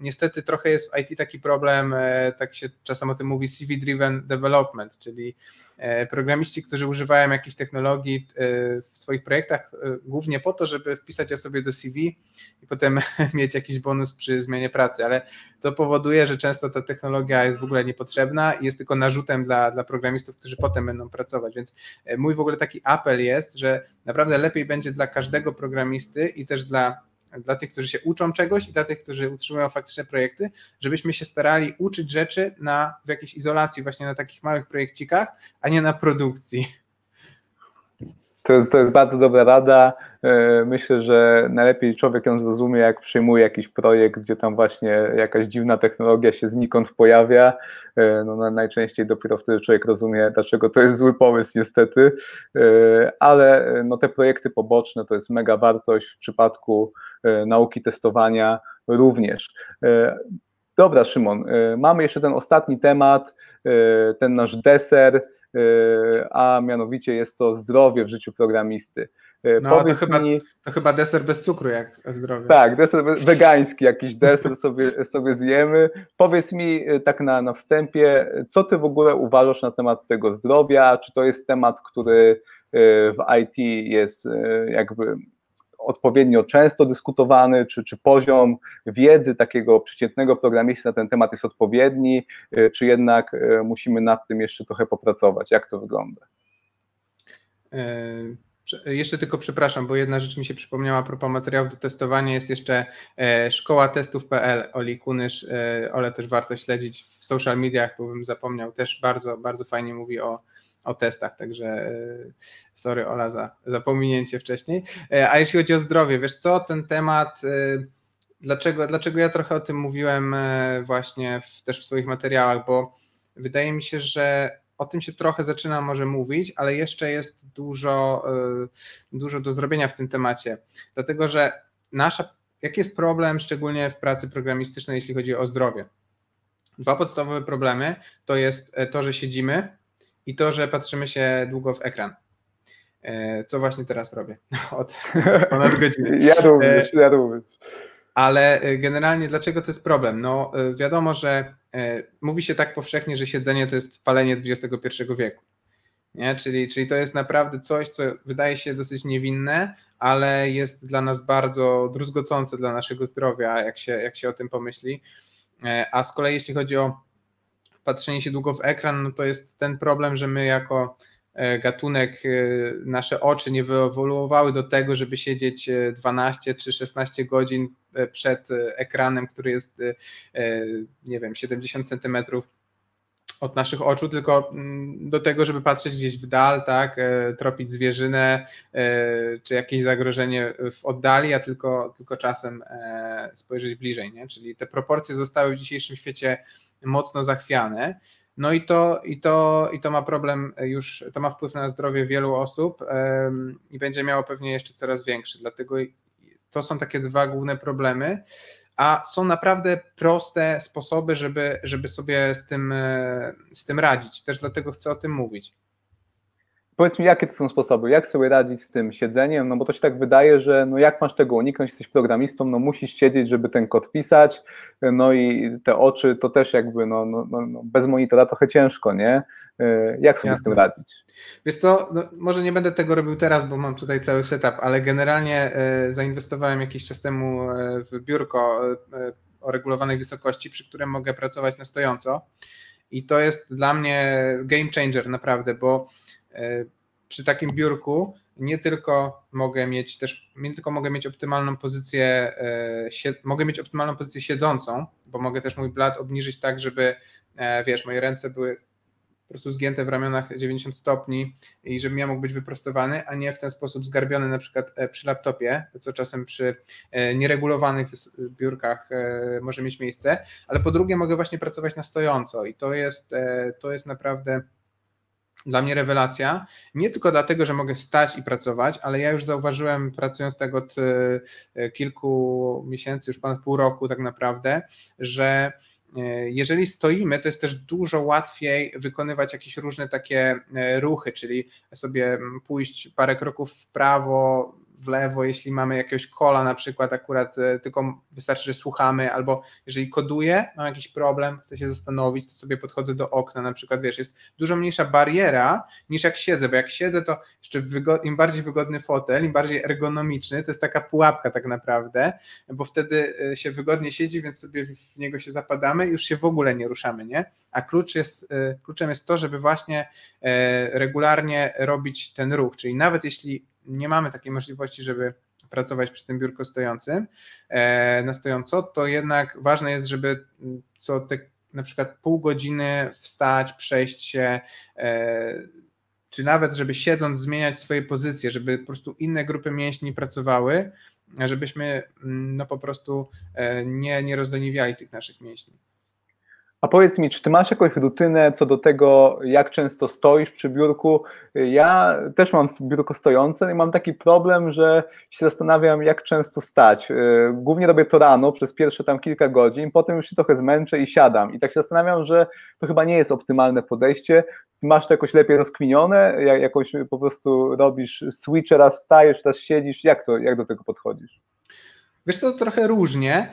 niestety trochę jest w IT taki problem, e, tak się czasem o tym mówi, CV-driven development, czyli e, programiści, którzy używają jakichś technologii e, w swoich projektach głównie po to, żeby wpisać je sobie do CV i potem (laughs) mieć jakiś bonus przy zmianie pracy, ale to powoduje, że często ta technologia jest w ogóle niepotrzebna i jest tylko narzutem dla, dla programistów, którzy potem będą pracować, więc mój w ogóle taki apel jest, że naprawdę lepiej będzie dla każdego programisty i też dla dla tych, którzy się uczą czegoś i dla tych, którzy utrzymują faktyczne projekty, żebyśmy się starali uczyć rzeczy na, w jakiejś izolacji, właśnie na takich małych projekcikach, a nie na produkcji. To jest, to jest bardzo dobra rada. E, myślę, że najlepiej człowiek ją zrozumie, jak przyjmuje jakiś projekt, gdzie tam właśnie jakaś dziwna technologia się znikąd pojawia. E, no, najczęściej dopiero wtedy człowiek rozumie, dlaczego to jest zły pomysł, niestety. E, ale no, te projekty poboczne to jest mega wartość w przypadku nauki testowania również. Dobra, Szymon, mamy jeszcze ten ostatni temat, ten nasz deser a mianowicie jest to zdrowie w życiu programisty. E, no, Powiedz to chyba, mi... to chyba deser bez cukru, jak zdrowie. Tak, deser wegański, jakiś deser (laughs) sobie, sobie zjemy. Powiedz mi e, tak na, na wstępie, co ty w ogóle uważasz na temat tego zdrowia? Czy to jest temat, który e, w IT jest jakby odpowiednio często dyskutowany, czy, czy poziom wiedzy takiego przeciętnego programisty na ten temat jest odpowiedni, y, czy jednak y, musimy nad tym jeszcze trochę popracować? Jak to wygląda? E, jeszcze tylko przepraszam, bo jedna rzecz mi się przypomniała a propos materiałów do testowania, jest jeszcze e, szkoła testów.pl, Oli Kunysz, e, Ole też warto śledzić w social mediach, bo bym zapomniał, też bardzo, bardzo fajnie mówi o, o testach, także e, sorry Ola za, za pominięcie wcześniej. E, a jeśli chodzi o zdrowie, wiesz co, ten temat, e, dlaczego, dlaczego ja trochę o tym mówiłem właśnie w, też w swoich materiałach, bo wydaje mi się, że o tym się trochę zaczyna może mówić, ale jeszcze jest dużo, dużo do zrobienia w tym temacie, dlatego że nasza, jaki jest problem szczególnie w pracy programistycznej, jeśli chodzi o zdrowie? Dwa podstawowe problemy to jest to, że siedzimy i to, że patrzymy się długo w ekran. E, co właśnie teraz robię (laughs) od ponad godziny. (laughs) Ja również, ja również. Ale e, generalnie dlaczego to jest problem? No e, wiadomo, że mówi się tak powszechnie, że siedzenie to jest palenie XXI wieku. Nie? Czyli, czyli to jest naprawdę coś, co wydaje się dosyć niewinne, ale jest dla nas bardzo druzgocące dla naszego zdrowia, jak się, jak się o tym pomyśli. A z kolei jeśli chodzi o patrzenie się długo w ekran, no to jest ten problem, że my jako E, gatunek, e, nasze oczy nie wyewoluowały do tego, żeby siedzieć 12 e, czy 16 godzin przed ekranem, który jest, nie wiem, 70 centymetrów od naszych oczu, tylko mm, do tego, żeby patrzeć gdzieś w dal, tak, tropić zwierzynę, czy jakieś zagrożenie w oddali, a tylko, tylko czasem spojrzeć bliżej, nie? Czyli te proporcje zostały w dzisiejszym świecie mocno zachwiane. No i to, i to, i to ma problem już, to ma wpływ na zdrowie wielu osób i będzie miało pewnie jeszcze coraz większy. Dlatego to są takie dwa główne problemy, a są naprawdę proste sposoby, żeby, żeby sobie z tym, e, z tym radzić. Też dlatego chcę o tym mówić. Powiedz mi, jakie to są sposoby, jak sobie radzić z tym siedzeniem, no bo to się tak wydaje, że no jak masz tego uniknąć, jesteś programistą, no musisz siedzieć, żeby ten kod pisać, no i te oczy to też jakby, no, no, no, no bez monitora trochę ciężko, nie? E, jak sobie Jasne. z tym radzić? Wiesz co, no, może nie będę tego robił teraz, bo mam tutaj cały setup, ale generalnie e, zainwestowałem jakiś czas temu e, w biurko o regulowanej wysokości, przy którym mogę pracować na stojąco i to jest dla mnie game changer naprawdę, bo E, przy takim biurku nie tylko mogę mieć też, nie tylko mogę mieć optymalną pozycję, e, mogę mieć optymalną pozycję siedzącą, bo mogę też mój blat obniżyć tak, żeby e, wiesz, moje ręce były po prostu zgięte w ramionach 90 stopni i żebym ja mógł być wyprostowany, a nie w ten sposób zgarbiony na przykład przy laptopie, co czasem przy nieregulowanych biurkach może mieć miejsce, ale po drugie mogę właśnie pracować na stojąco i to jest, to jest naprawdę dla mnie rewelacja. Nie tylko dlatego, że mogę stać i pracować, ale ja już zauważyłem, pracując tak od e, kilku miesięcy, już ponad pół roku tak naprawdę, że e, jeżeli stoimy, to jest też dużo łatwiej wykonywać jakieś różne takie e, ruchy, czyli sobie pójść parę kroków w prawo, w lewo, jeśli mamy jakiegoś kola na przykład, akurat e, tylko wystarczy, że słuchamy, albo jeżeli koduję, mam jakiś problem, chcę się zastanowić, to sobie podchodzę do okna, na przykład, wiesz, jest dużo mniejsza bariera niż jak siedzę, bo jak siedzę, to jeszcze im bardziej wygodny fotel, im bardziej ergonomiczny, to jest taka pułapka tak naprawdę, bo wtedy e, się wygodnie siedzi, więc sobie w niego się zapadamy i już się w ogóle nie ruszamy, nie? A klucz jest, e, kluczem jest to, żeby właśnie regularnie robić ten ruch, czyli nawet jeśli nie mamy takiej możliwości, żeby pracować przy tym biurko stojącym, e, na stojąco, to jednak ważne jest, żeby co te na przykład pół godziny wstać, przejść się, e, czy nawet, żeby siedząc zmieniać swoje pozycje, żeby po prostu inne grupy mięśni pracowały, żebyśmy no po prostu e, nie, nie rozdoniwiali tych naszych mięśni. A powiedz mi, czy ty masz jakąś rutynę co do tego, jak często stoisz przy biurku? Ja też mam biurko stojące i mam taki problem, że się zastanawiam, jak często stać. Y, głównie robię to rano przez pierwsze tam kilka godzin, potem już się trochę zmęczę i siadam. I tak się zastanawiam, że to chyba nie jest optymalne podejście. Masz to jakoś lepiej rozkminione? Jakoś po prostu robisz switch, raz stajesz, raz siedzisz? Jak, to, jak do tego podchodzisz? Wiesz to trochę różnie.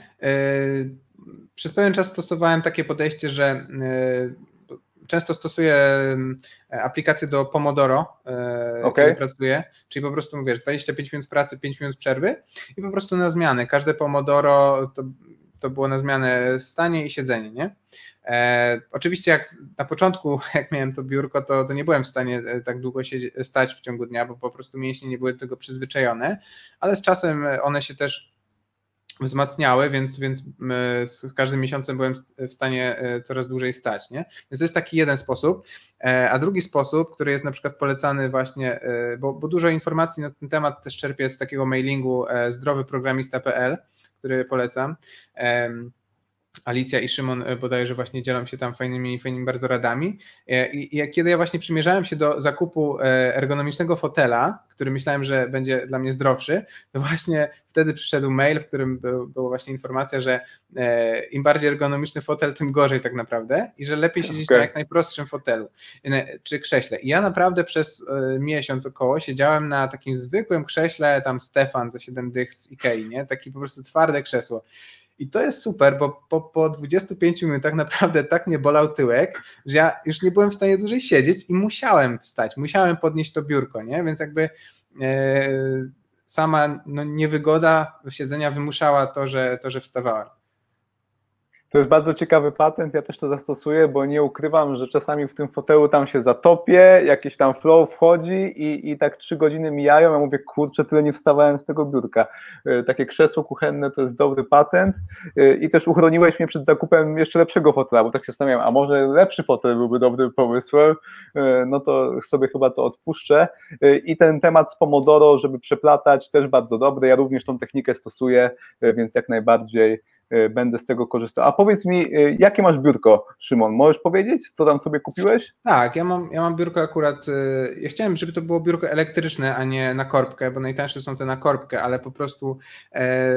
Y, przez pewien czas stosowałem takie podejście, że e, często stosuję e, aplikację do Pomodoro, e, okay. kiedy pracuję, czyli po prostu mówisz 25 minut pracy, 5 minut przerwy i po prostu na zmianę. Każde Pomodoro to, to było na zmianę stanie i siedzenie, nie? E, oczywiście jak na początku, (laughs) jak miałem to biurko, to, to nie byłem w stanie tak długo stać w ciągu dnia, bo po prostu mięśnie nie były do tego przyzwyczajone, ale z czasem one się też wzmacniały, więc, więc z każdym miesiącem byłem w stanie e, coraz dłużej stać. Nie? Więc to jest taki jeden sposób. E, a drugi sposób, który jest na przykład polecany właśnie, e, bo, bo dużo informacji na ten temat też czerpię z takiego mailingu zdrowyprogramista.pl, który polecam. Alicja i Szymon e, bodajże właśnie dzielą się tam fajnymi, fajnymi bardzo radami. E, I, i kiedy ja właśnie przymierzałem się do zakupu e, ergonomicznego fotela, który myślałem, że będzie dla mnie zdrowszy, to właśnie wtedy przyszedł mail, w którym był, była właśnie informacja, że im bardziej ergonomiczny fotel, tym gorzej tak naprawdę i że lepiej siedzieć okay. na jak najprostszym fotelu czy krześle. I ja naprawdę przez miesiąc około siedziałem na takim zwykłym krześle, tam Stefan za 7 dych z Ikei, nie? Takie po prostu twarde krzesło. I to jest super, bo po, po 25 minutach naprawdę tak mnie bolał tyłek, że ja już nie byłem w stanie dłużej siedzieć i musiałem wstać, musiałem podnieść to biurko, nie? Więc jakby e, sama no, niewygoda siedzenia wymuszała to, że, to, że wstawałem. To jest bardzo ciekawy patent, ja też to zastosuję, bo nie ukrywam, że czasami w tym fotelu tam się zatopię, jakiś tam flow wchodzi i, i tak trzy godziny mijają, ja mówię, kurczę, tyle nie wstawałem z tego biurka. E, takie krzesło kuchenne to jest dobry patent e, i też uchroniłeś mnie przed zakupem jeszcze lepszego fotela, bo tak się zastanawiam, a może lepszy fotel byłby dobrym pomysłem, e, no to sobie chyba to odpuszczę. I ten temat z Pomodoro, żeby przeplatać, też bardzo dobry, ja również tą technikę stosuję, więc jak najbardziej będę z tego korzystał. A powiedz mi, e, jakie masz biurko, Szymon? Możesz powiedzieć, co tam sobie kupiłeś? Tak, ja mam, ja mam biurko akurat. E, ja chciałem, żeby to było biurko elektryczne, a nie na korbkę, bo najtańsze są te na korbkę, ale po prostu. E,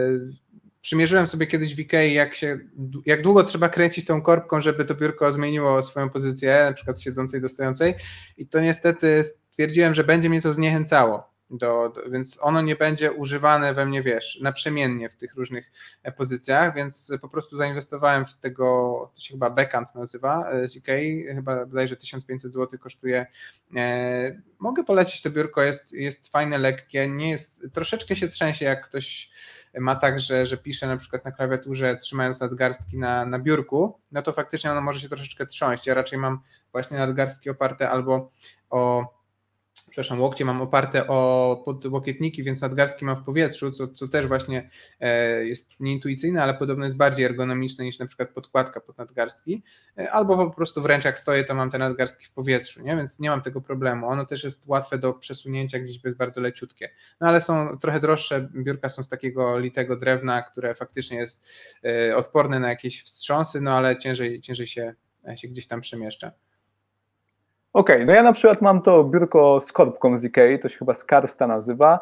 przymierzyłem sobie kiedyś w Ikei, jak, się, jak długo trzeba kręcić tą korbką, żeby to biurko zmieniło swoją pozycję, na przykład siedzącej do stojącej i to niestety stwierdziłem, że będzie mnie to zniechęcało do, do, więc ono nie będzie używane we mnie, wiesz, naprzemiennie w tych różnych e, pozycjach, więc po prostu zainwestowałem w tego, to się chyba Backhand nazywa, e, z Ikei, chyba bodajże 1500 zł kosztuje. E, mogę polecić to biurko, jest, jest fajne, lekkie, nie jest, troszeczkę się trzęsie, jak ktoś ma tak, że, że pisze na przykład na klawiaturze trzymając nadgarstki na, na biurku, no to faktycznie ono może się troszeczkę trząść. Ja raczej mam właśnie nadgarstki oparte albo o przepraszam, łokcie mam oparte o podłokietniki, więc nadgarstki mam w powietrzu, co, co też właśnie e, jest nieintuicyjne, ale podobno jest bardziej ergonomiczne niż na przykład podkładka pod nadgarstki, e, albo po prostu w ręczach stoję, to mam te nadgarstki w powietrzu, nie? więc nie mam tego problemu. Ono też jest łatwe do przesunięcia, gdzieś jest bardzo leciutkie. No ale są trochę droższe, biurka są z takiego litego drewna, które faktycznie jest e, odporne na jakieś wstrząsy, no ale ciężej, ciężej się, się gdzieś tam przemieszcza. Okej, okay, no ja na przykład mam to biurko z korbką z Ikei, to się chyba Skarsta nazywa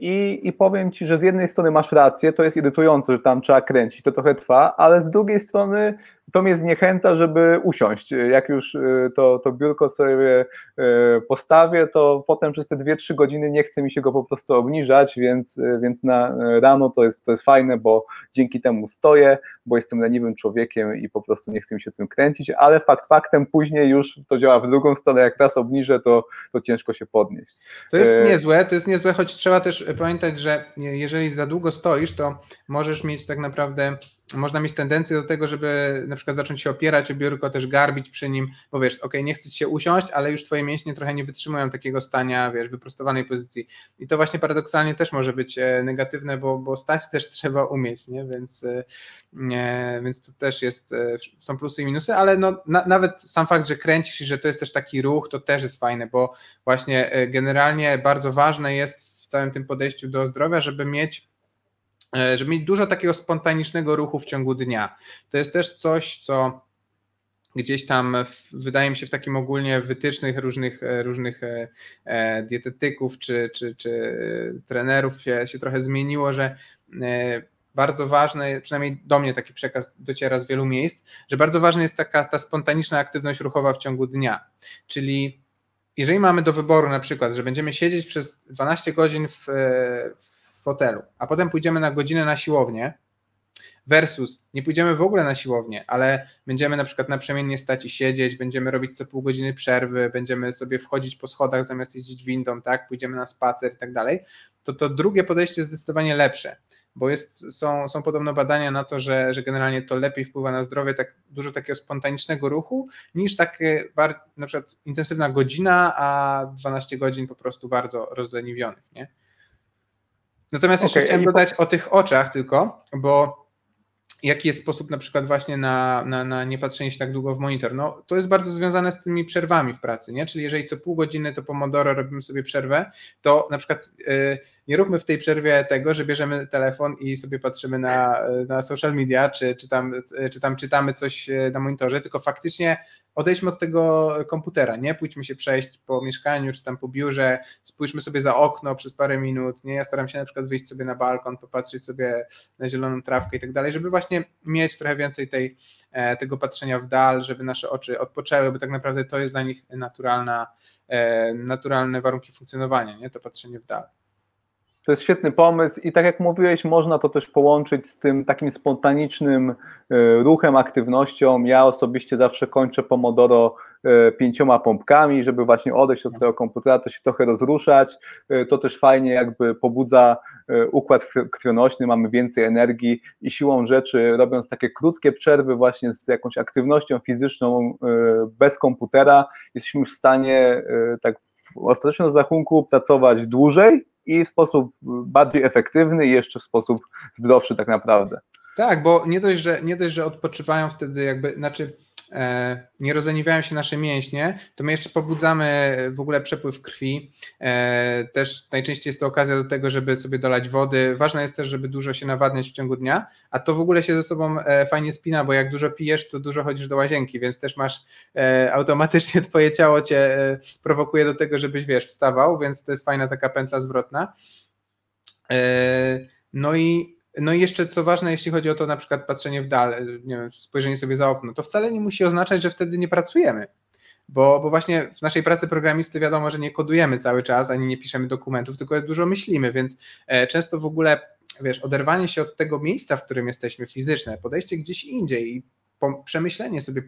i, i powiem Ci, że z jednej strony masz rację, to jest irytujące, że tam trzeba kręcić, to trochę trwa, ale z drugiej strony to mnie zniechęca, żeby usiąść. Jak już y, to, to biurko sobie y, postawię, to potem przez te 2-3 godziny nie chce mi się go po prostu obniżać, więc, więc na rano to jest, to jest fajne, bo dzięki temu stoję, bo jestem leniwym człowiekiem i po prostu nie chcę mi się tym kręcić, ale fakt faktem później już to działa w drugą stronę, jak raz obniżę, to, to ciężko się podnieść. To jest niezłe, to jest niezłe, choć trzeba też pamiętać, że jeżeli za długo stoisz, to możesz mieć tak naprawdę można mieć tendencję do tego, żeby na przykład zacząć się opierać o biurko, też garbić przy nim, bo wiesz, ok, nie chcesz się usiąść, ale już twoje mięśnie trochę nie wytrzymują takiego stania, wiesz, wyprostowanej pozycji. I to właśnie paradoksalnie też może być e, negatywne, bo, bo stać też (laughs) trzeba umieć, nie? Więc, e, nie, więc to też jest, e, są plusy i minusy, ale no, na, nawet sam fakt, że kręcisz i że to jest też taki ruch, to też jest fajne, bo właśnie generalnie bardzo ważne jest w całym tym podejściu do zdrowia, żeby mieć żeby mieć dużo takiego spontanicznego ruchu w ciągu dnia. To jest też coś, co gdzieś tam wydaje mi się w takim ogólnie wytycznych różnych, e, różnych e, dietetyków czy, czy, czy trenerów się, się trochę zmieniło, że bardzo ważne, przynajmniej do mnie taki przekaz dociera z wielu miejsc, że bardzo ważna jest taka ta spontaniczna aktywność ruchowa w ciągu dnia. Czyli jeżeli mamy do wyboru na przykład, że będziemy siedzieć przez 12 godzin w, w fotelu, a potem pójdziemy na godzinę na siłownię, versus nie pójdziemy w ogóle na siłownię, ale będziemy na przykład naprzemiennie stać i siedzieć, będziemy robić co pół godziny przerwy, będziemy sobie wchodzić po schodach zamiast jeździć windą, tak, pójdziemy na spacer i tak dalej, to to drugie podejście jest zdecydowanie lepsze, bo jest, są, są podobno badania na to, że, że generalnie to lepiej wpływa na zdrowie, tak dużo takiego spontanicznego ruchu, niż takie na przykład intensywna godzina, a 12 godzin po prostu bardzo rozleniwionych, nie? Natomiast jeszcze okay, chciałem dodać po... o tych oczach tylko, bo jaki jest sposób na przykład właśnie na, na, na nie patrzenie się tak długo w monitor? No, to jest bardzo związane z tymi przerwami w pracy, nie? Czyli jeżeli co pół godziny to pomodoro robimy sobie przerwę, to na przykład yy, nie róbmy w tej przerwie tego, że bierzemy telefon i sobie patrzymy na, na social media, czy, czy, tam, czy tam czytamy coś na monitorze, tylko faktycznie odejdźmy od tego komputera, nie? Pójdźmy się przejść po mieszkaniu, czy tam po biurze, spójrzmy sobie za okno przez parę minut, nie? Ja staram się na przykład wyjść sobie na balkon, popatrzeć sobie na zieloną trawkę i tak dalej, żeby właśnie mieć trochę więcej tej, e, tego patrzenia w dal, żeby nasze oczy odpoczęły, bo tak naprawdę to jest dla nich naturalna, e, naturalne warunki funkcjonowania, nie? To patrzenie w dal. To jest świetny pomysł i tak jak mówiłeś, można to też połączyć z tym takim spontanicznym e, ruchem, aktywnością. Ja osobiście zawsze kończę Pomodoro e, pięcioma pompkami, żeby właśnie odejść od tego komputera, to się trochę rozruszać. E, to też fajnie jakby pobudza układ krwionośny, mamy więcej energii i siłą rzeczy, robiąc takie krótkie przerwy właśnie z jakąś aktywnością fizyczną bez komputera, jesteśmy w stanie tak w ostatecznym rozrachunku pracować dłużej, i w sposób bardziej efektywny i jeszcze w sposób zdrowszy tak naprawdę. Tak, bo nie dość, że, nie dość, że odpoczywają wtedy jakby, znaczy nie rozleniwiają się nasze mięśnie, to my jeszcze pobudzamy w ogóle przepływ krwi. E, też najczęściej jest to okazja do tego, żeby sobie dolać wody. Ważne jest też, żeby dużo się nawadniać w ciągu dnia, a to w ogóle się ze sobą e, fajnie spina, bo jak dużo pijesz, to dużo chodzisz do łazienki, więc też masz automatycznie (laughs) twoje ciało cię prowokuje do tego, żebyś wiesz, wstawał, więc to jest fajna taka pętla zwrotna. No i no i jeszcze co ważne, jeśli chodzi o to na przykład patrzenie w dal, nie wiem, spojrzenie sobie za okno, to wcale nie musi oznaczać, że wtedy nie pracujemy. Bo, bo właśnie w naszej pracy programisty wiadomo, że nie kodujemy cały czas, ani nie piszemy dokumentów, tylko dużo myślimy, więc e, często w ogóle, wiesz, oderwanie się od tego miejsca, w którym jesteśmy fizyczne, podejście gdzieś indziej i przemyślenie sobie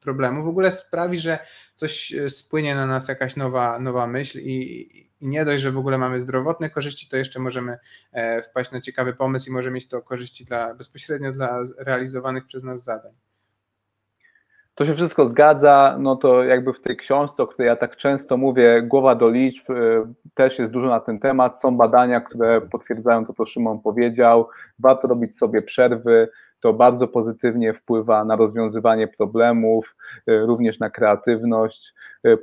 problemu w ogóle sprawi, że coś e, spłynie na nas jakaś nowa, nowa myśl i, i nie dość, że w ogóle mamy zdrowotne korzyści, to jeszcze możemy e, wpaść na ciekawy pomysł i może mieć to korzyści dla, bezpośrednio dla realizowanych przez nas zadań. To się wszystko zgadza, no to jakby w tej książce, o której ja tak często mówię, głowa do liczb, e, też jest dużo na ten temat. Są badania, które potwierdzają to, co Szymon powiedział. Warto robić sobie przerwy, to bardzo pozytywnie wpływa na rozwiązywanie problemów, e, również na kreatywność.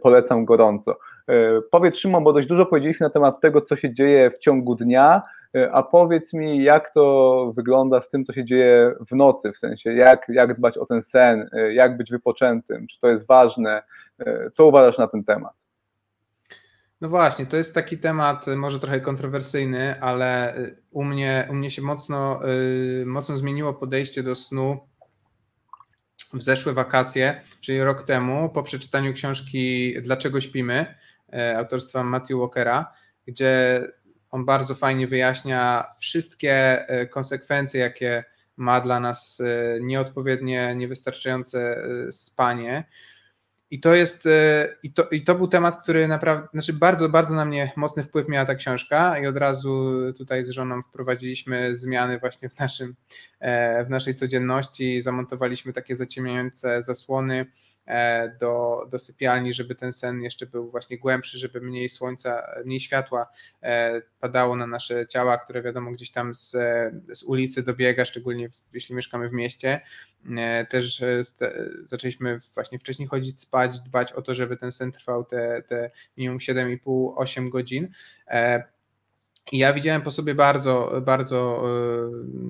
Polecam gorąco. E, powiedz Szymon, bo dość dużo powiedzieliśmy na temat tego, co się dzieje w ciągu dnia, e, a powiedz mi, jak to wygląda z tym, co się dzieje w nocy, w sensie jak, jak dbać o ten sen, e, jak być wypoczętym, czy to jest ważne, co uważasz na ten temat? No właśnie, to jest taki temat może trochę kontrowersyjny, ale u mnie, u mnie się mocno, mocno zmieniło podejście do snu w zeszłe wakacje, czyli rok temu, po przeczytaniu książki Dlaczego śpimy, autorstwa Matthew Walkera, gdzie on bardzo fajnie wyjaśnia wszystkie e, konsekwencje, jakie ma dla nas e, nieodpowiednie, niewystarczające spanie. I to jest, i to, i to był temat, który naprawdę, znaczy bardzo, bardzo na mnie mocny wpływ miała ta książka i od razu tutaj z żoną wprowadziliśmy zmiany właśnie w naszym, w naszej codzienności, zamontowaliśmy takie zaciemniające zasłony, E, do, do sypialni, żeby ten sen jeszcze był właśnie głębszy, żeby mniej słońca, mniej światła e, padało na nasze ciała, które wiadomo gdzieś tam z, z ulicy dobiega, szczególnie w, jeśli mieszkamy w mieście. E, też zaczęliśmy właśnie wcześniej chodzić spać, dbać o to, żeby ten sen trwał te, te minimum 7,5-8 godzin. I ja widziałem po sobie bardzo, bardzo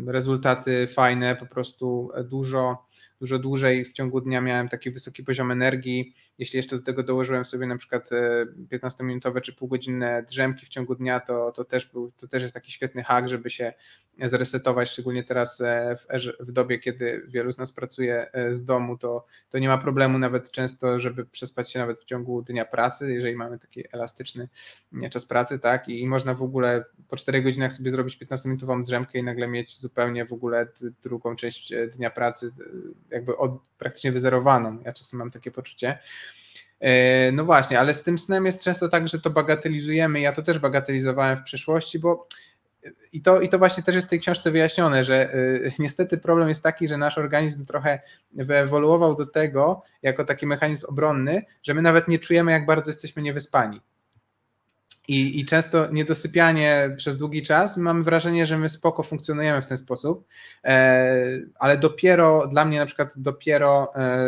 rezultaty fajne, po prostu dużo dużo dłużej w ciągu dnia miałem taki wysoki poziom energii. Jeśli jeszcze do tego dołożyłem sobie na przykład 15-minutowe e, czy półgodzinne drzemki w ciągu dnia, to, to, też był, to też jest taki świetny hak, żeby się zresetować, szczególnie teraz e, w, w dobie, kiedy wielu z nas pracuje e, z domu, to, to nie ma problemu nawet często, żeby przespać się nawet w ciągu dnia pracy, jeżeli mamy taki elastyczny czas pracy, tak, i można w ogóle po 4 godzinach sobie zrobić 15-minutową drzemkę i nagle mieć zupełnie w ogóle drugą część dnia pracy jakby od, praktycznie wyzerowaną. Ja czasem mam takie poczucie. E, no właśnie, ale z tym snem jest często tak, że to bagatelizujemy. Ja to też bagatelizowałem w przeszłości, bo i to, I to właśnie też jest w tej książce wyjaśnione, że y, niestety problem jest taki, że nasz organizm trochę wyewoluował do tego, jako taki mechanizm obronny, że my nawet nie czujemy, jak bardzo jesteśmy niewyspani. I, I często niedosypianie przez długi czas, mamy wrażenie, że my spoko funkcjonujemy w ten sposób, e, ale dopiero dla mnie na przykład dopiero e,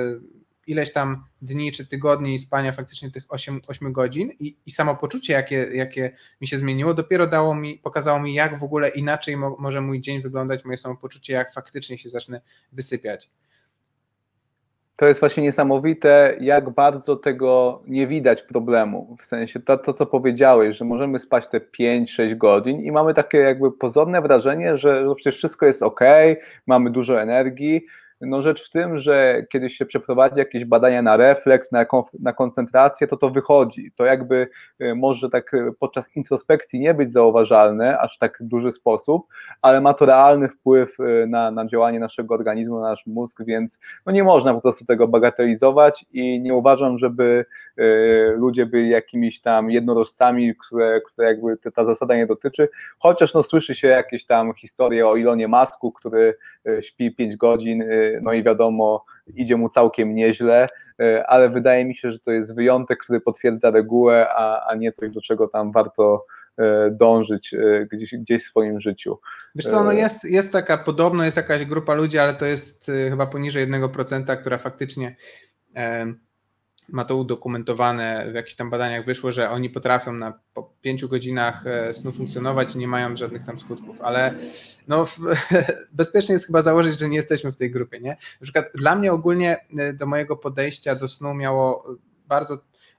ileś tam dni czy tygodni spania faktycznie tych 8, 8 godzin i, i samopoczucie, jakie, jakie mi się zmieniło, dopiero dało mi, pokazało mi, jak w ogóle inaczej mo, może mój dzień wyglądać, moje samopoczucie, jak faktycznie się zacznę wysypiać to jest właśnie niesamowite, jak bardzo tego nie widać problemu. W sensie to, to co powiedziałeś, że możemy spać te 5-6 godzin i mamy takie jakby pozorne wrażenie, że przecież wszystko jest ok, mamy dużo energii, no rzecz w tym, że kiedy się przeprowadzi jakieś badania na refleks, na, na koncentrację, to to wychodzi. To jakby e, może tak e, podczas introspekcji nie być zauważalne aż tak duży sposób, ale ma to realny wpływ e, na, na działanie naszego organizmu, na nasz mózg, więc no nie można po prostu tego bagatelizować i nie uważam, żeby ludzie byli jakimiś tam jednorożcami, które, które jakby ta zasada nie dotyczy, chociaż no słyszy się jakieś tam historie o Ilonie Masku, który śpi 5 godzin no i wiadomo, idzie mu całkiem nieźle, e, ale wydaje mi się, że to jest wyjątek, który potwierdza regułę, a, a nie coś, do czego tam warto e, dążyć e, gdzieś, gdzieś w swoim życiu. Wiesz co, no jest, jest taka, podobno jest jakaś grupa ludzi, ale to jest chyba poniżej 1%, która faktycznie ma to udokumentowane, w jakichś tam badaniach wyszło, że oni potrafią na po pięciu godzinach e, snu funkcjonować i nie mają żadnych tam skutków, ale no, (laughs) bezpiecznie jest chyba założyć, że nie jesteśmy w tej grupie, nie? Na przykład dla mnie ogólnie e, do mojego podejścia do snu miało bardzo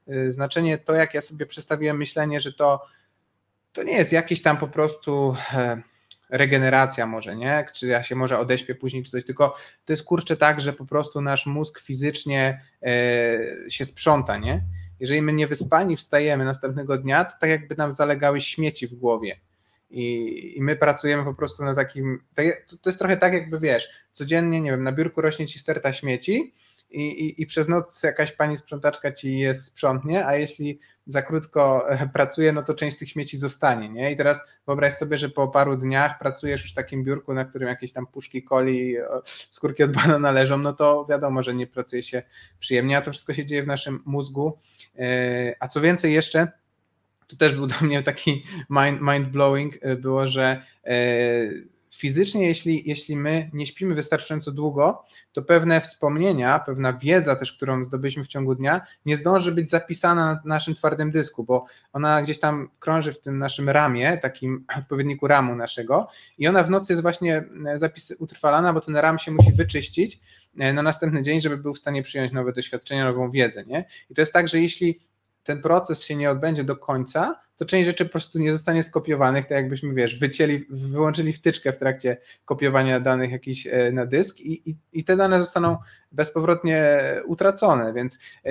e, znaczenie to, jak ja sobie przedstawiłem myślenie, że to, to nie jest jakieś tam po prostu regeneracja może, nie? Czy ja się może odeśpię później czy coś, tylko to jest kurczę tak, że po prostu nasz mózg fizycznie e, się sprząta, nie? Jeżeli my nie wyspani wstajemy następnego dnia, to tak jakby nam zalegały śmieci w głowie. I, I, my pracujemy po prostu na takim. To, to jest trochę tak, jakby wiesz, codziennie, nie wiem, na biurku rośnie ci sterta śmieci, i, i, i przez noc jakaś pani sprzątaczka ci je sprzątnie, a jeśli za krótko e, (laughs) pracuje, no to część z tych śmieci zostanie, nie? I teraz wyobraź sobie, że po paru dniach pracujesz już w takim biurku, na którym jakieś tam puszki coli, skórki od (laughs) banana leżą, no to wiadomo, że nie pracuje się przyjemnie, a to wszystko się dzieje w naszym mózgu. E, a co więcej jeszcze, to też był dla mnie taki mind, mind blowing, e, było, że fizycznie, jeśli, jeśli my nie śpimy wystarczająco długo, to pewne wspomnienia, pewna wiedza też, którą zdobyliśmy w ciągu dnia, nie zdąży być zapisana na naszym twardym dysku, bo ona gdzieś tam krąży w tym naszym ramie, takim (clears throat) odpowiedniku ramu naszego i ona w nocy jest właśnie e, zapis utrwalana, bo ten ram się musi wyczyścić e, na następny dzień, żeby był w stanie przyjąć nowe doświadczenia, nową wiedzę, nie? I to jest tak, że jeśli ten proces się nie odbędzie do końca, to część rzeczy po prostu nie zostanie skopiowanych, tak jakbyśmy, wiesz, wycięli, wyłączyli wtyczkę w trakcie kopiowania danych jakiś e, na dysk i, i, i te dane zostaną bezpowrotnie utracone, więc e,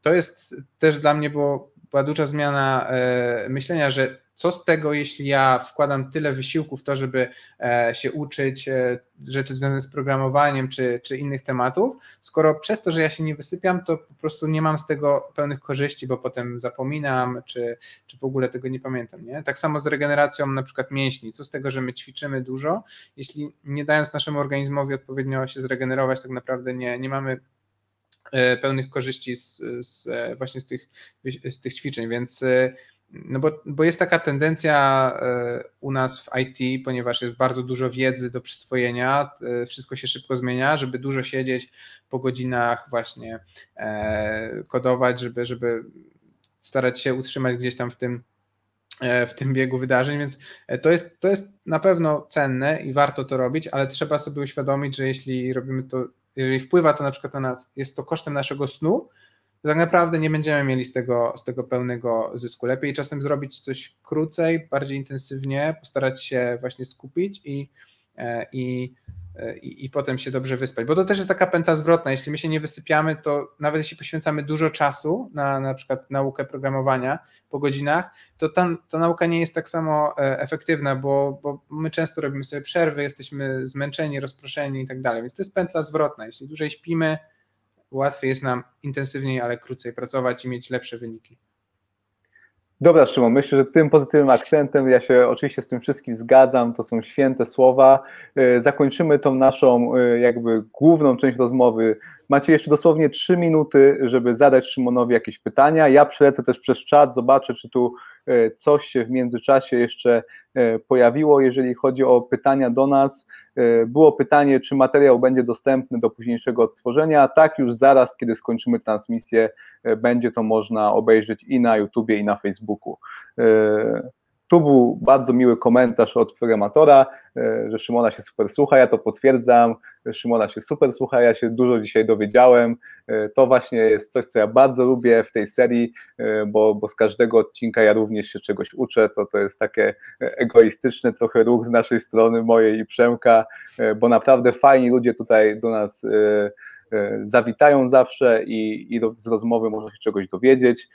to jest też dla mnie było, była duża zmiana e, myślenia, że co z tego, jeśli ja wkładam tyle wysiłku w to, żeby e, się uczyć e, rzeczy związanych z programowaniem czy, czy innych tematów, skoro przez to, że ja się nie wysypiam, to po prostu nie mam z tego pełnych korzyści, bo potem zapominam, czy, czy w ogóle tego nie pamiętam. Nie? Tak samo z regeneracją na przykład mięśni. Co z tego, że my ćwiczymy dużo, jeśli nie dając naszemu organizmowi odpowiednio się zregenerować, tak naprawdę nie, nie mamy pełnych korzyści z, z właśnie z tych, z tych ćwiczeń, więc no bo, bo jest taka tendencja e, u nas w IT, ponieważ jest bardzo dużo wiedzy do przyswojenia, e, wszystko się szybko zmienia, żeby dużo siedzieć po godzinach właśnie e, kodować, żeby, żeby starać się utrzymać gdzieś tam w tym w tym biegu wydarzeń, więc to jest, to jest na pewno cenne i warto to robić, ale trzeba sobie uświadomić, że jeśli robimy to, jeżeli wpływa to na przykład na nas, jest to kosztem naszego snu, tak naprawdę nie będziemy mieli z tego, z tego pełnego zysku. Lepiej czasem zrobić coś krócej, bardziej intensywnie, postarać się właśnie skupić i, e, i, i, i potem się dobrze wyspać. Bo to też jest taka pęta zwrotna. Jeśli my się nie wysypiamy, to nawet jeśli poświęcamy dużo czasu na na przykład naukę programowania po godzinach, to ta, ta nauka nie jest tak samo e, efektywna, bo, bo my często robimy sobie przerwy, jesteśmy zmęczeni, rozproszeni i tak dalej. Więc to jest pętla zwrotna. Jeśli dłużej śpimy, łatwiej jest nam intensywniej, ale krócej pracować i mieć lepsze wyniki. Dobra, Szymon, myślę, że tym pozytywnym akcentem ja się oczywiście z tym wszystkim zgadzam, to są święte słowa. E, zakończymy tą naszą e, jakby główną część rozmowy. Macie jeszcze dosłownie trzy minuty, żeby zadać Szymonowi jakieś pytania. Ja przelecę też przez czat, zobaczę, czy tu coś się w międzyczasie jeszcze pojawiło, jeżeli chodzi o pytania do nas. Było pytanie, czy materiał będzie dostępny do późniejszego odtworzenia. Tak, już zaraz, kiedy skończymy transmisję, będzie to można obejrzeć i na YouTubie, i na Facebooku. Tu był bardzo miły komentarz od programatora, e, że Szymona się super słucha, ja to potwierdzam, Szymona się super słucha, ja się dużo dzisiaj dowiedziałem, e, to właśnie jest coś, co ja bardzo lubię w tej serii, e, bo, bo z każdego odcinka ja również się czegoś uczę, to to jest takie egoistyczny trochę ruch z naszej strony, mojej i Przemka, bo naprawdę fajni ludzie tutaj do nas zawitają zawsze i, i z rozmowy można się czegoś dowiedzieć.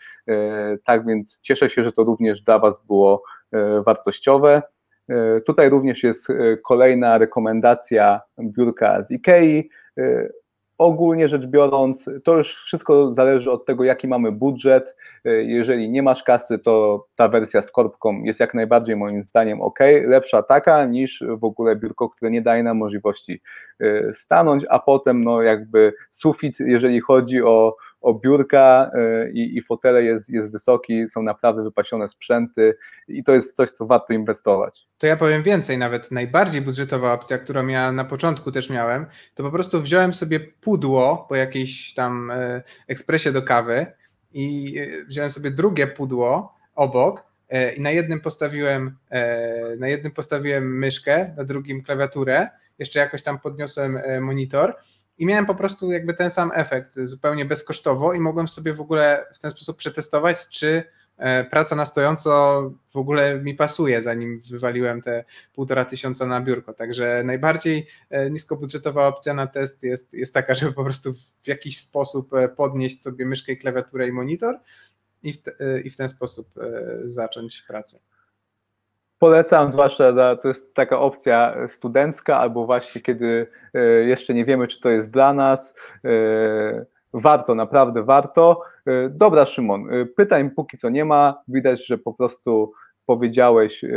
Tak więc cieszę się, że to również dla Was było E, wartościowe. E, tutaj również jest e, kolejna rekomendacja biurka z IKEA. Ogólnie rzecz biorąc, to już wszystko zależy od tego, jaki mamy budżet. Jeżeli nie masz kasy, to ta wersja z korbką jest jak najbardziej moim zdaniem ok. Lepsza taka niż w ogóle biurko, które nie daje nam możliwości stanąć, a potem no jakby sufit, jeżeli chodzi o, o biurka i, i fotele jest, jest wysoki, są naprawdę wypasione sprzęty i to jest coś, co warto inwestować. To ja powiem więcej, nawet najbardziej budżetowa opcja, którą ja na początku też miałem, to po prostu wziąłem sobie pudło po jakiejś tam e, ekspresie do kawy i e, wziąłem sobie drugie pudło obok i na jednym postawiłem na jednym postawiłem myszkę, na drugim klawiaturę, jeszcze jakoś tam podniosłem monitor i miałem po prostu jakby ten sam efekt zupełnie bezkosztowo i mogłem sobie w ogóle w ten sposób przetestować, czy E, praca na stojąco w ogóle mi pasuje, zanim wywaliłem te półtora tysiąca na biurko. Także najbardziej e, niskobudżetowa opcja na test jest, jest taka, żeby po prostu w jakiś sposób e, podnieść sobie myszkę, klawiaturę i monitor i w, te, i w ten sposób zacząć pracę. Polecam, zwłaszcza to jest taka opcja studencka, albo właśnie kiedy jeszcze nie wiemy, czy to jest dla nas Warto, naprawdę warto. E, dobra, Szymon, e, pytań póki co nie ma. Widać, że po prostu powiedziałeś e,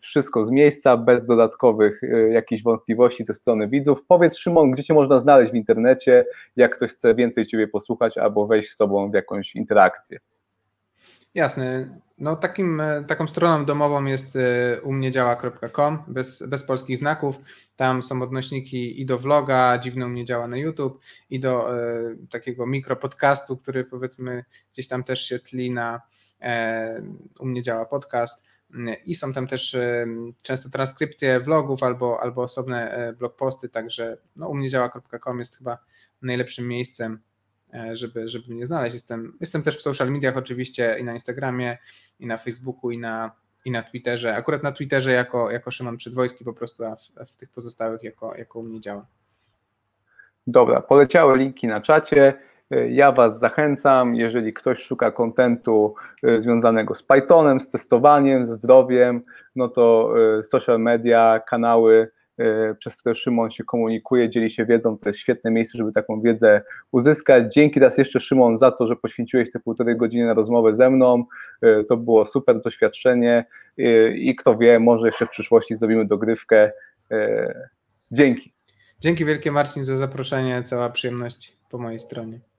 wszystko z miejsca, bez dodatkowych jakichś wątpliwości ze strony widzów. Powiedz, Szymon, gdzie Cię można znaleźć w internecie, jak ktoś chce więcej Ciebie posłuchać albo wejść z Tobą w jakąś interakcję. Jasne. No takim, e, taką stroną domową jest e, umniedziała.com bez, bez polskich znaków. Tam są odnośniki i do vloga, dziwne mnie działa na YouTube, i do e, takiego mikropodcastu, który powiedzmy gdzieś tam też się tli na e, u mnie działa podcast. I są tam też e, często transkrypcje vlogów albo, albo osobne blogposty, także no, umniedziała.com jest chyba najlepszym miejscem E, żeby, żeby mnie znaleźć. Jestem, jestem też w social mediach oczywiście i na Instagramie, i na Facebooku, i na, i na Twitterze. Akurat na Twitterze jako, jako Szymon Przedwojski po prostu, a w, a w tych pozostałych jako, jako u mnie działa. Dobra, poleciały linki na czacie. E, ja Was zachęcam, jeżeli ktoś szuka kontentu e, związanego z Pythonem, z testowaniem, ze zdrowiem, no to social media, kanały E, przez które Szymon się komunikuje, dzieli się wiedzą. To jest świetne miejsce, żeby taką wiedzę uzyskać. Dzięki raz jeszcze Szymon za to, że poświęciłeś te półtorej godziny na rozmowę ze mną. E, to było super doświadczenie e, i kto wie, może jeszcze w przyszłości zrobimy dogrywkę. Dzięki. Dzięki wielkie Marcin za zaproszenie, cała przyjemność po mojej stronie.